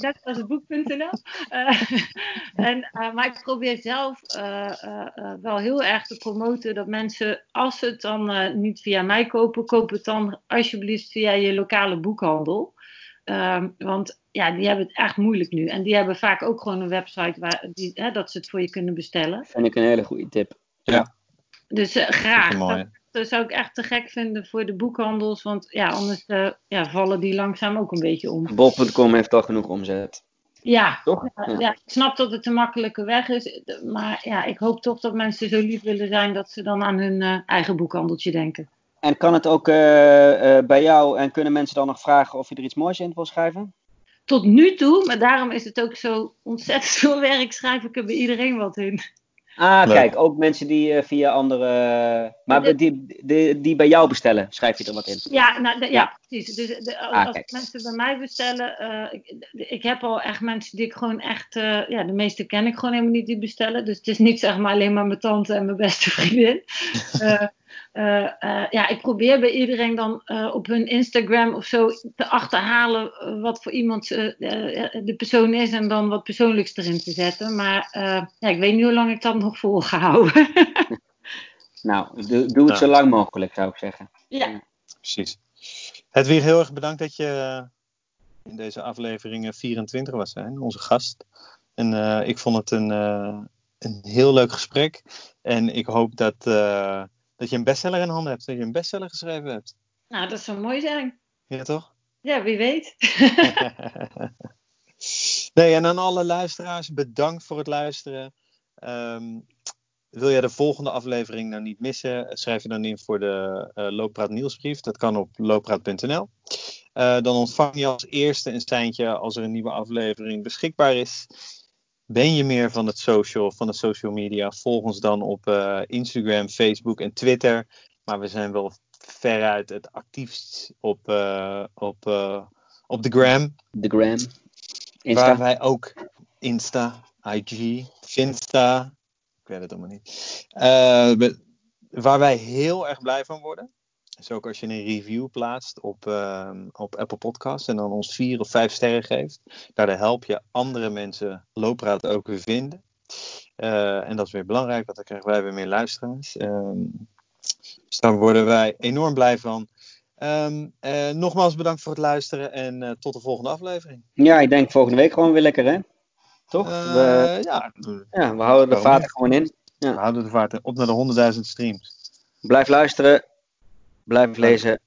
[SPEAKER 3] net als het boek.nl. Eh, en, eh, maar ik probeer zelf eh, eh, eh, wel heel erg te promoten dat mensen, als ze het dan eh, niet via mij kopen, koop het dan alsjeblieft via je lokale boekhandel. Ehm, want ja, die hebben het echt moeilijk nu. En die hebben vaak ook gewoon een website waar die, hè, dat ze het voor je kunnen bestellen.
[SPEAKER 1] Vind ik een hele goede tip.
[SPEAKER 3] Dus eh, graag. Dat, dat zou ik echt te gek vinden voor de boekhandels. Want ja, anders eh, ja, vallen die langzaam ook een beetje om.
[SPEAKER 1] Bol.com heeft al genoeg omzet.
[SPEAKER 3] Ja,
[SPEAKER 1] Toch?
[SPEAKER 3] ja,
[SPEAKER 1] Ja.
[SPEAKER 3] ja, ik snap dat het een makkelijke weg is. Maar ja, ik hoop toch dat mensen zo lief willen zijn dat ze dan aan hun eh, eigen boekhandeltje denken.
[SPEAKER 1] En kan het ook eh, eh, bij jou en kunnen mensen dan nog vragen of je er iets moois in wil schrijven?
[SPEAKER 3] Tot nu toe, maar daarom is het ook zo ontzettend veel werk, schrijf ik er bij iedereen wat in.
[SPEAKER 1] Ah,
[SPEAKER 2] Leuk.
[SPEAKER 1] kijk, ook mensen die eh, via andere. Maar
[SPEAKER 3] De-
[SPEAKER 1] die, die, die bij jou bestellen, schrijf je er wat in.
[SPEAKER 3] Ja, nou, de- ja,
[SPEAKER 1] Ja.
[SPEAKER 3] precies. Dus de, als,
[SPEAKER 1] Ah,
[SPEAKER 3] als
[SPEAKER 1] kijk.
[SPEAKER 3] mensen bij mij bestellen, eh, ik, ik heb al echt mensen die ik gewoon echt, eh, ja, de meeste ken ik gewoon helemaal niet die bestellen. Dus het is niet zeg maar alleen maar mijn tante en mijn beste vriendin. Eh, eh, ja, ik probeer bij iedereen dan eh, op hun Instagram of zo te achterhalen wat voor iemand de persoon is en dan wat persoonlijks erin te zetten. Maar eh, ja, ik weet niet hoe lang ik dat nog vol ga houden.
[SPEAKER 1] Nou, doe, doe het
[SPEAKER 2] Ja.
[SPEAKER 1] zo lang mogelijk, zou ik zeggen.
[SPEAKER 3] ja.
[SPEAKER 2] Precies. Hedwig, heel erg bedankt dat je, in deze aflevering 24 was zijn, onze gast. En uh, ik vond het een, uh, een heel leuk gesprek. En ik hoop dat, uh, dat je een bestseller in handen hebt. Dat je een bestseller geschreven hebt.
[SPEAKER 3] Nou, dat zou mooi zijn.
[SPEAKER 2] Ja, toch?
[SPEAKER 3] Ja, wie weet.
[SPEAKER 2] nee, en aan alle luisteraars, bedankt voor het luisteren. Um, wil jij de volgende aflevering nou niet missen? Schrijf je dan in voor de uh, Looppraat nieuwsbrief. Dat kan op looppraat.nl. Uh, dan ontvang je als eerste een seintje als er een nieuwe aflevering beschikbaar is. Ben je meer van het social, van de social media? Volg ons dan op uh, Instagram, Facebook en Twitter. Maar we zijn wel veruit het actiefst op, uh, op, op de gram.
[SPEAKER 1] De gram.
[SPEAKER 2] Insta. Waar wij ook Insta, IG, Finsta, ik weet het allemaal niet. Waar wij heel erg blij van worden. Is ook als je een review plaatst op, uh, op Apple Podcasts en dan ons vier of vijf sterren geeft. Daardoor help je andere mensen loopraad ook weer vinden. Uh, en dat is weer belangrijk, want dan krijgen wij weer meer luisteraars. Um, dus daar worden wij enorm blij van. Um, uh, nogmaals bedankt voor het luisteren en uh, tot de volgende aflevering.
[SPEAKER 1] Ja, ik denk volgende week gewoon weer lekker hè? Toch?
[SPEAKER 2] Uh,
[SPEAKER 1] we,
[SPEAKER 2] ja.
[SPEAKER 1] ja, we houden de vaart gewoon in. Ja.
[SPEAKER 2] We houden de vaart in. Op naar de 100.000 streams.
[SPEAKER 1] Blijf luisteren. Blijf lezen.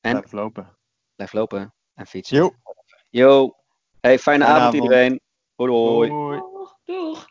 [SPEAKER 1] En
[SPEAKER 2] blijf lopen.
[SPEAKER 1] Blijf lopen en fietsen.
[SPEAKER 2] Jo.
[SPEAKER 1] Yo. Hey, fijne, fijne avond,
[SPEAKER 2] avond
[SPEAKER 1] iedereen. Hoi hoi.
[SPEAKER 3] Doeg.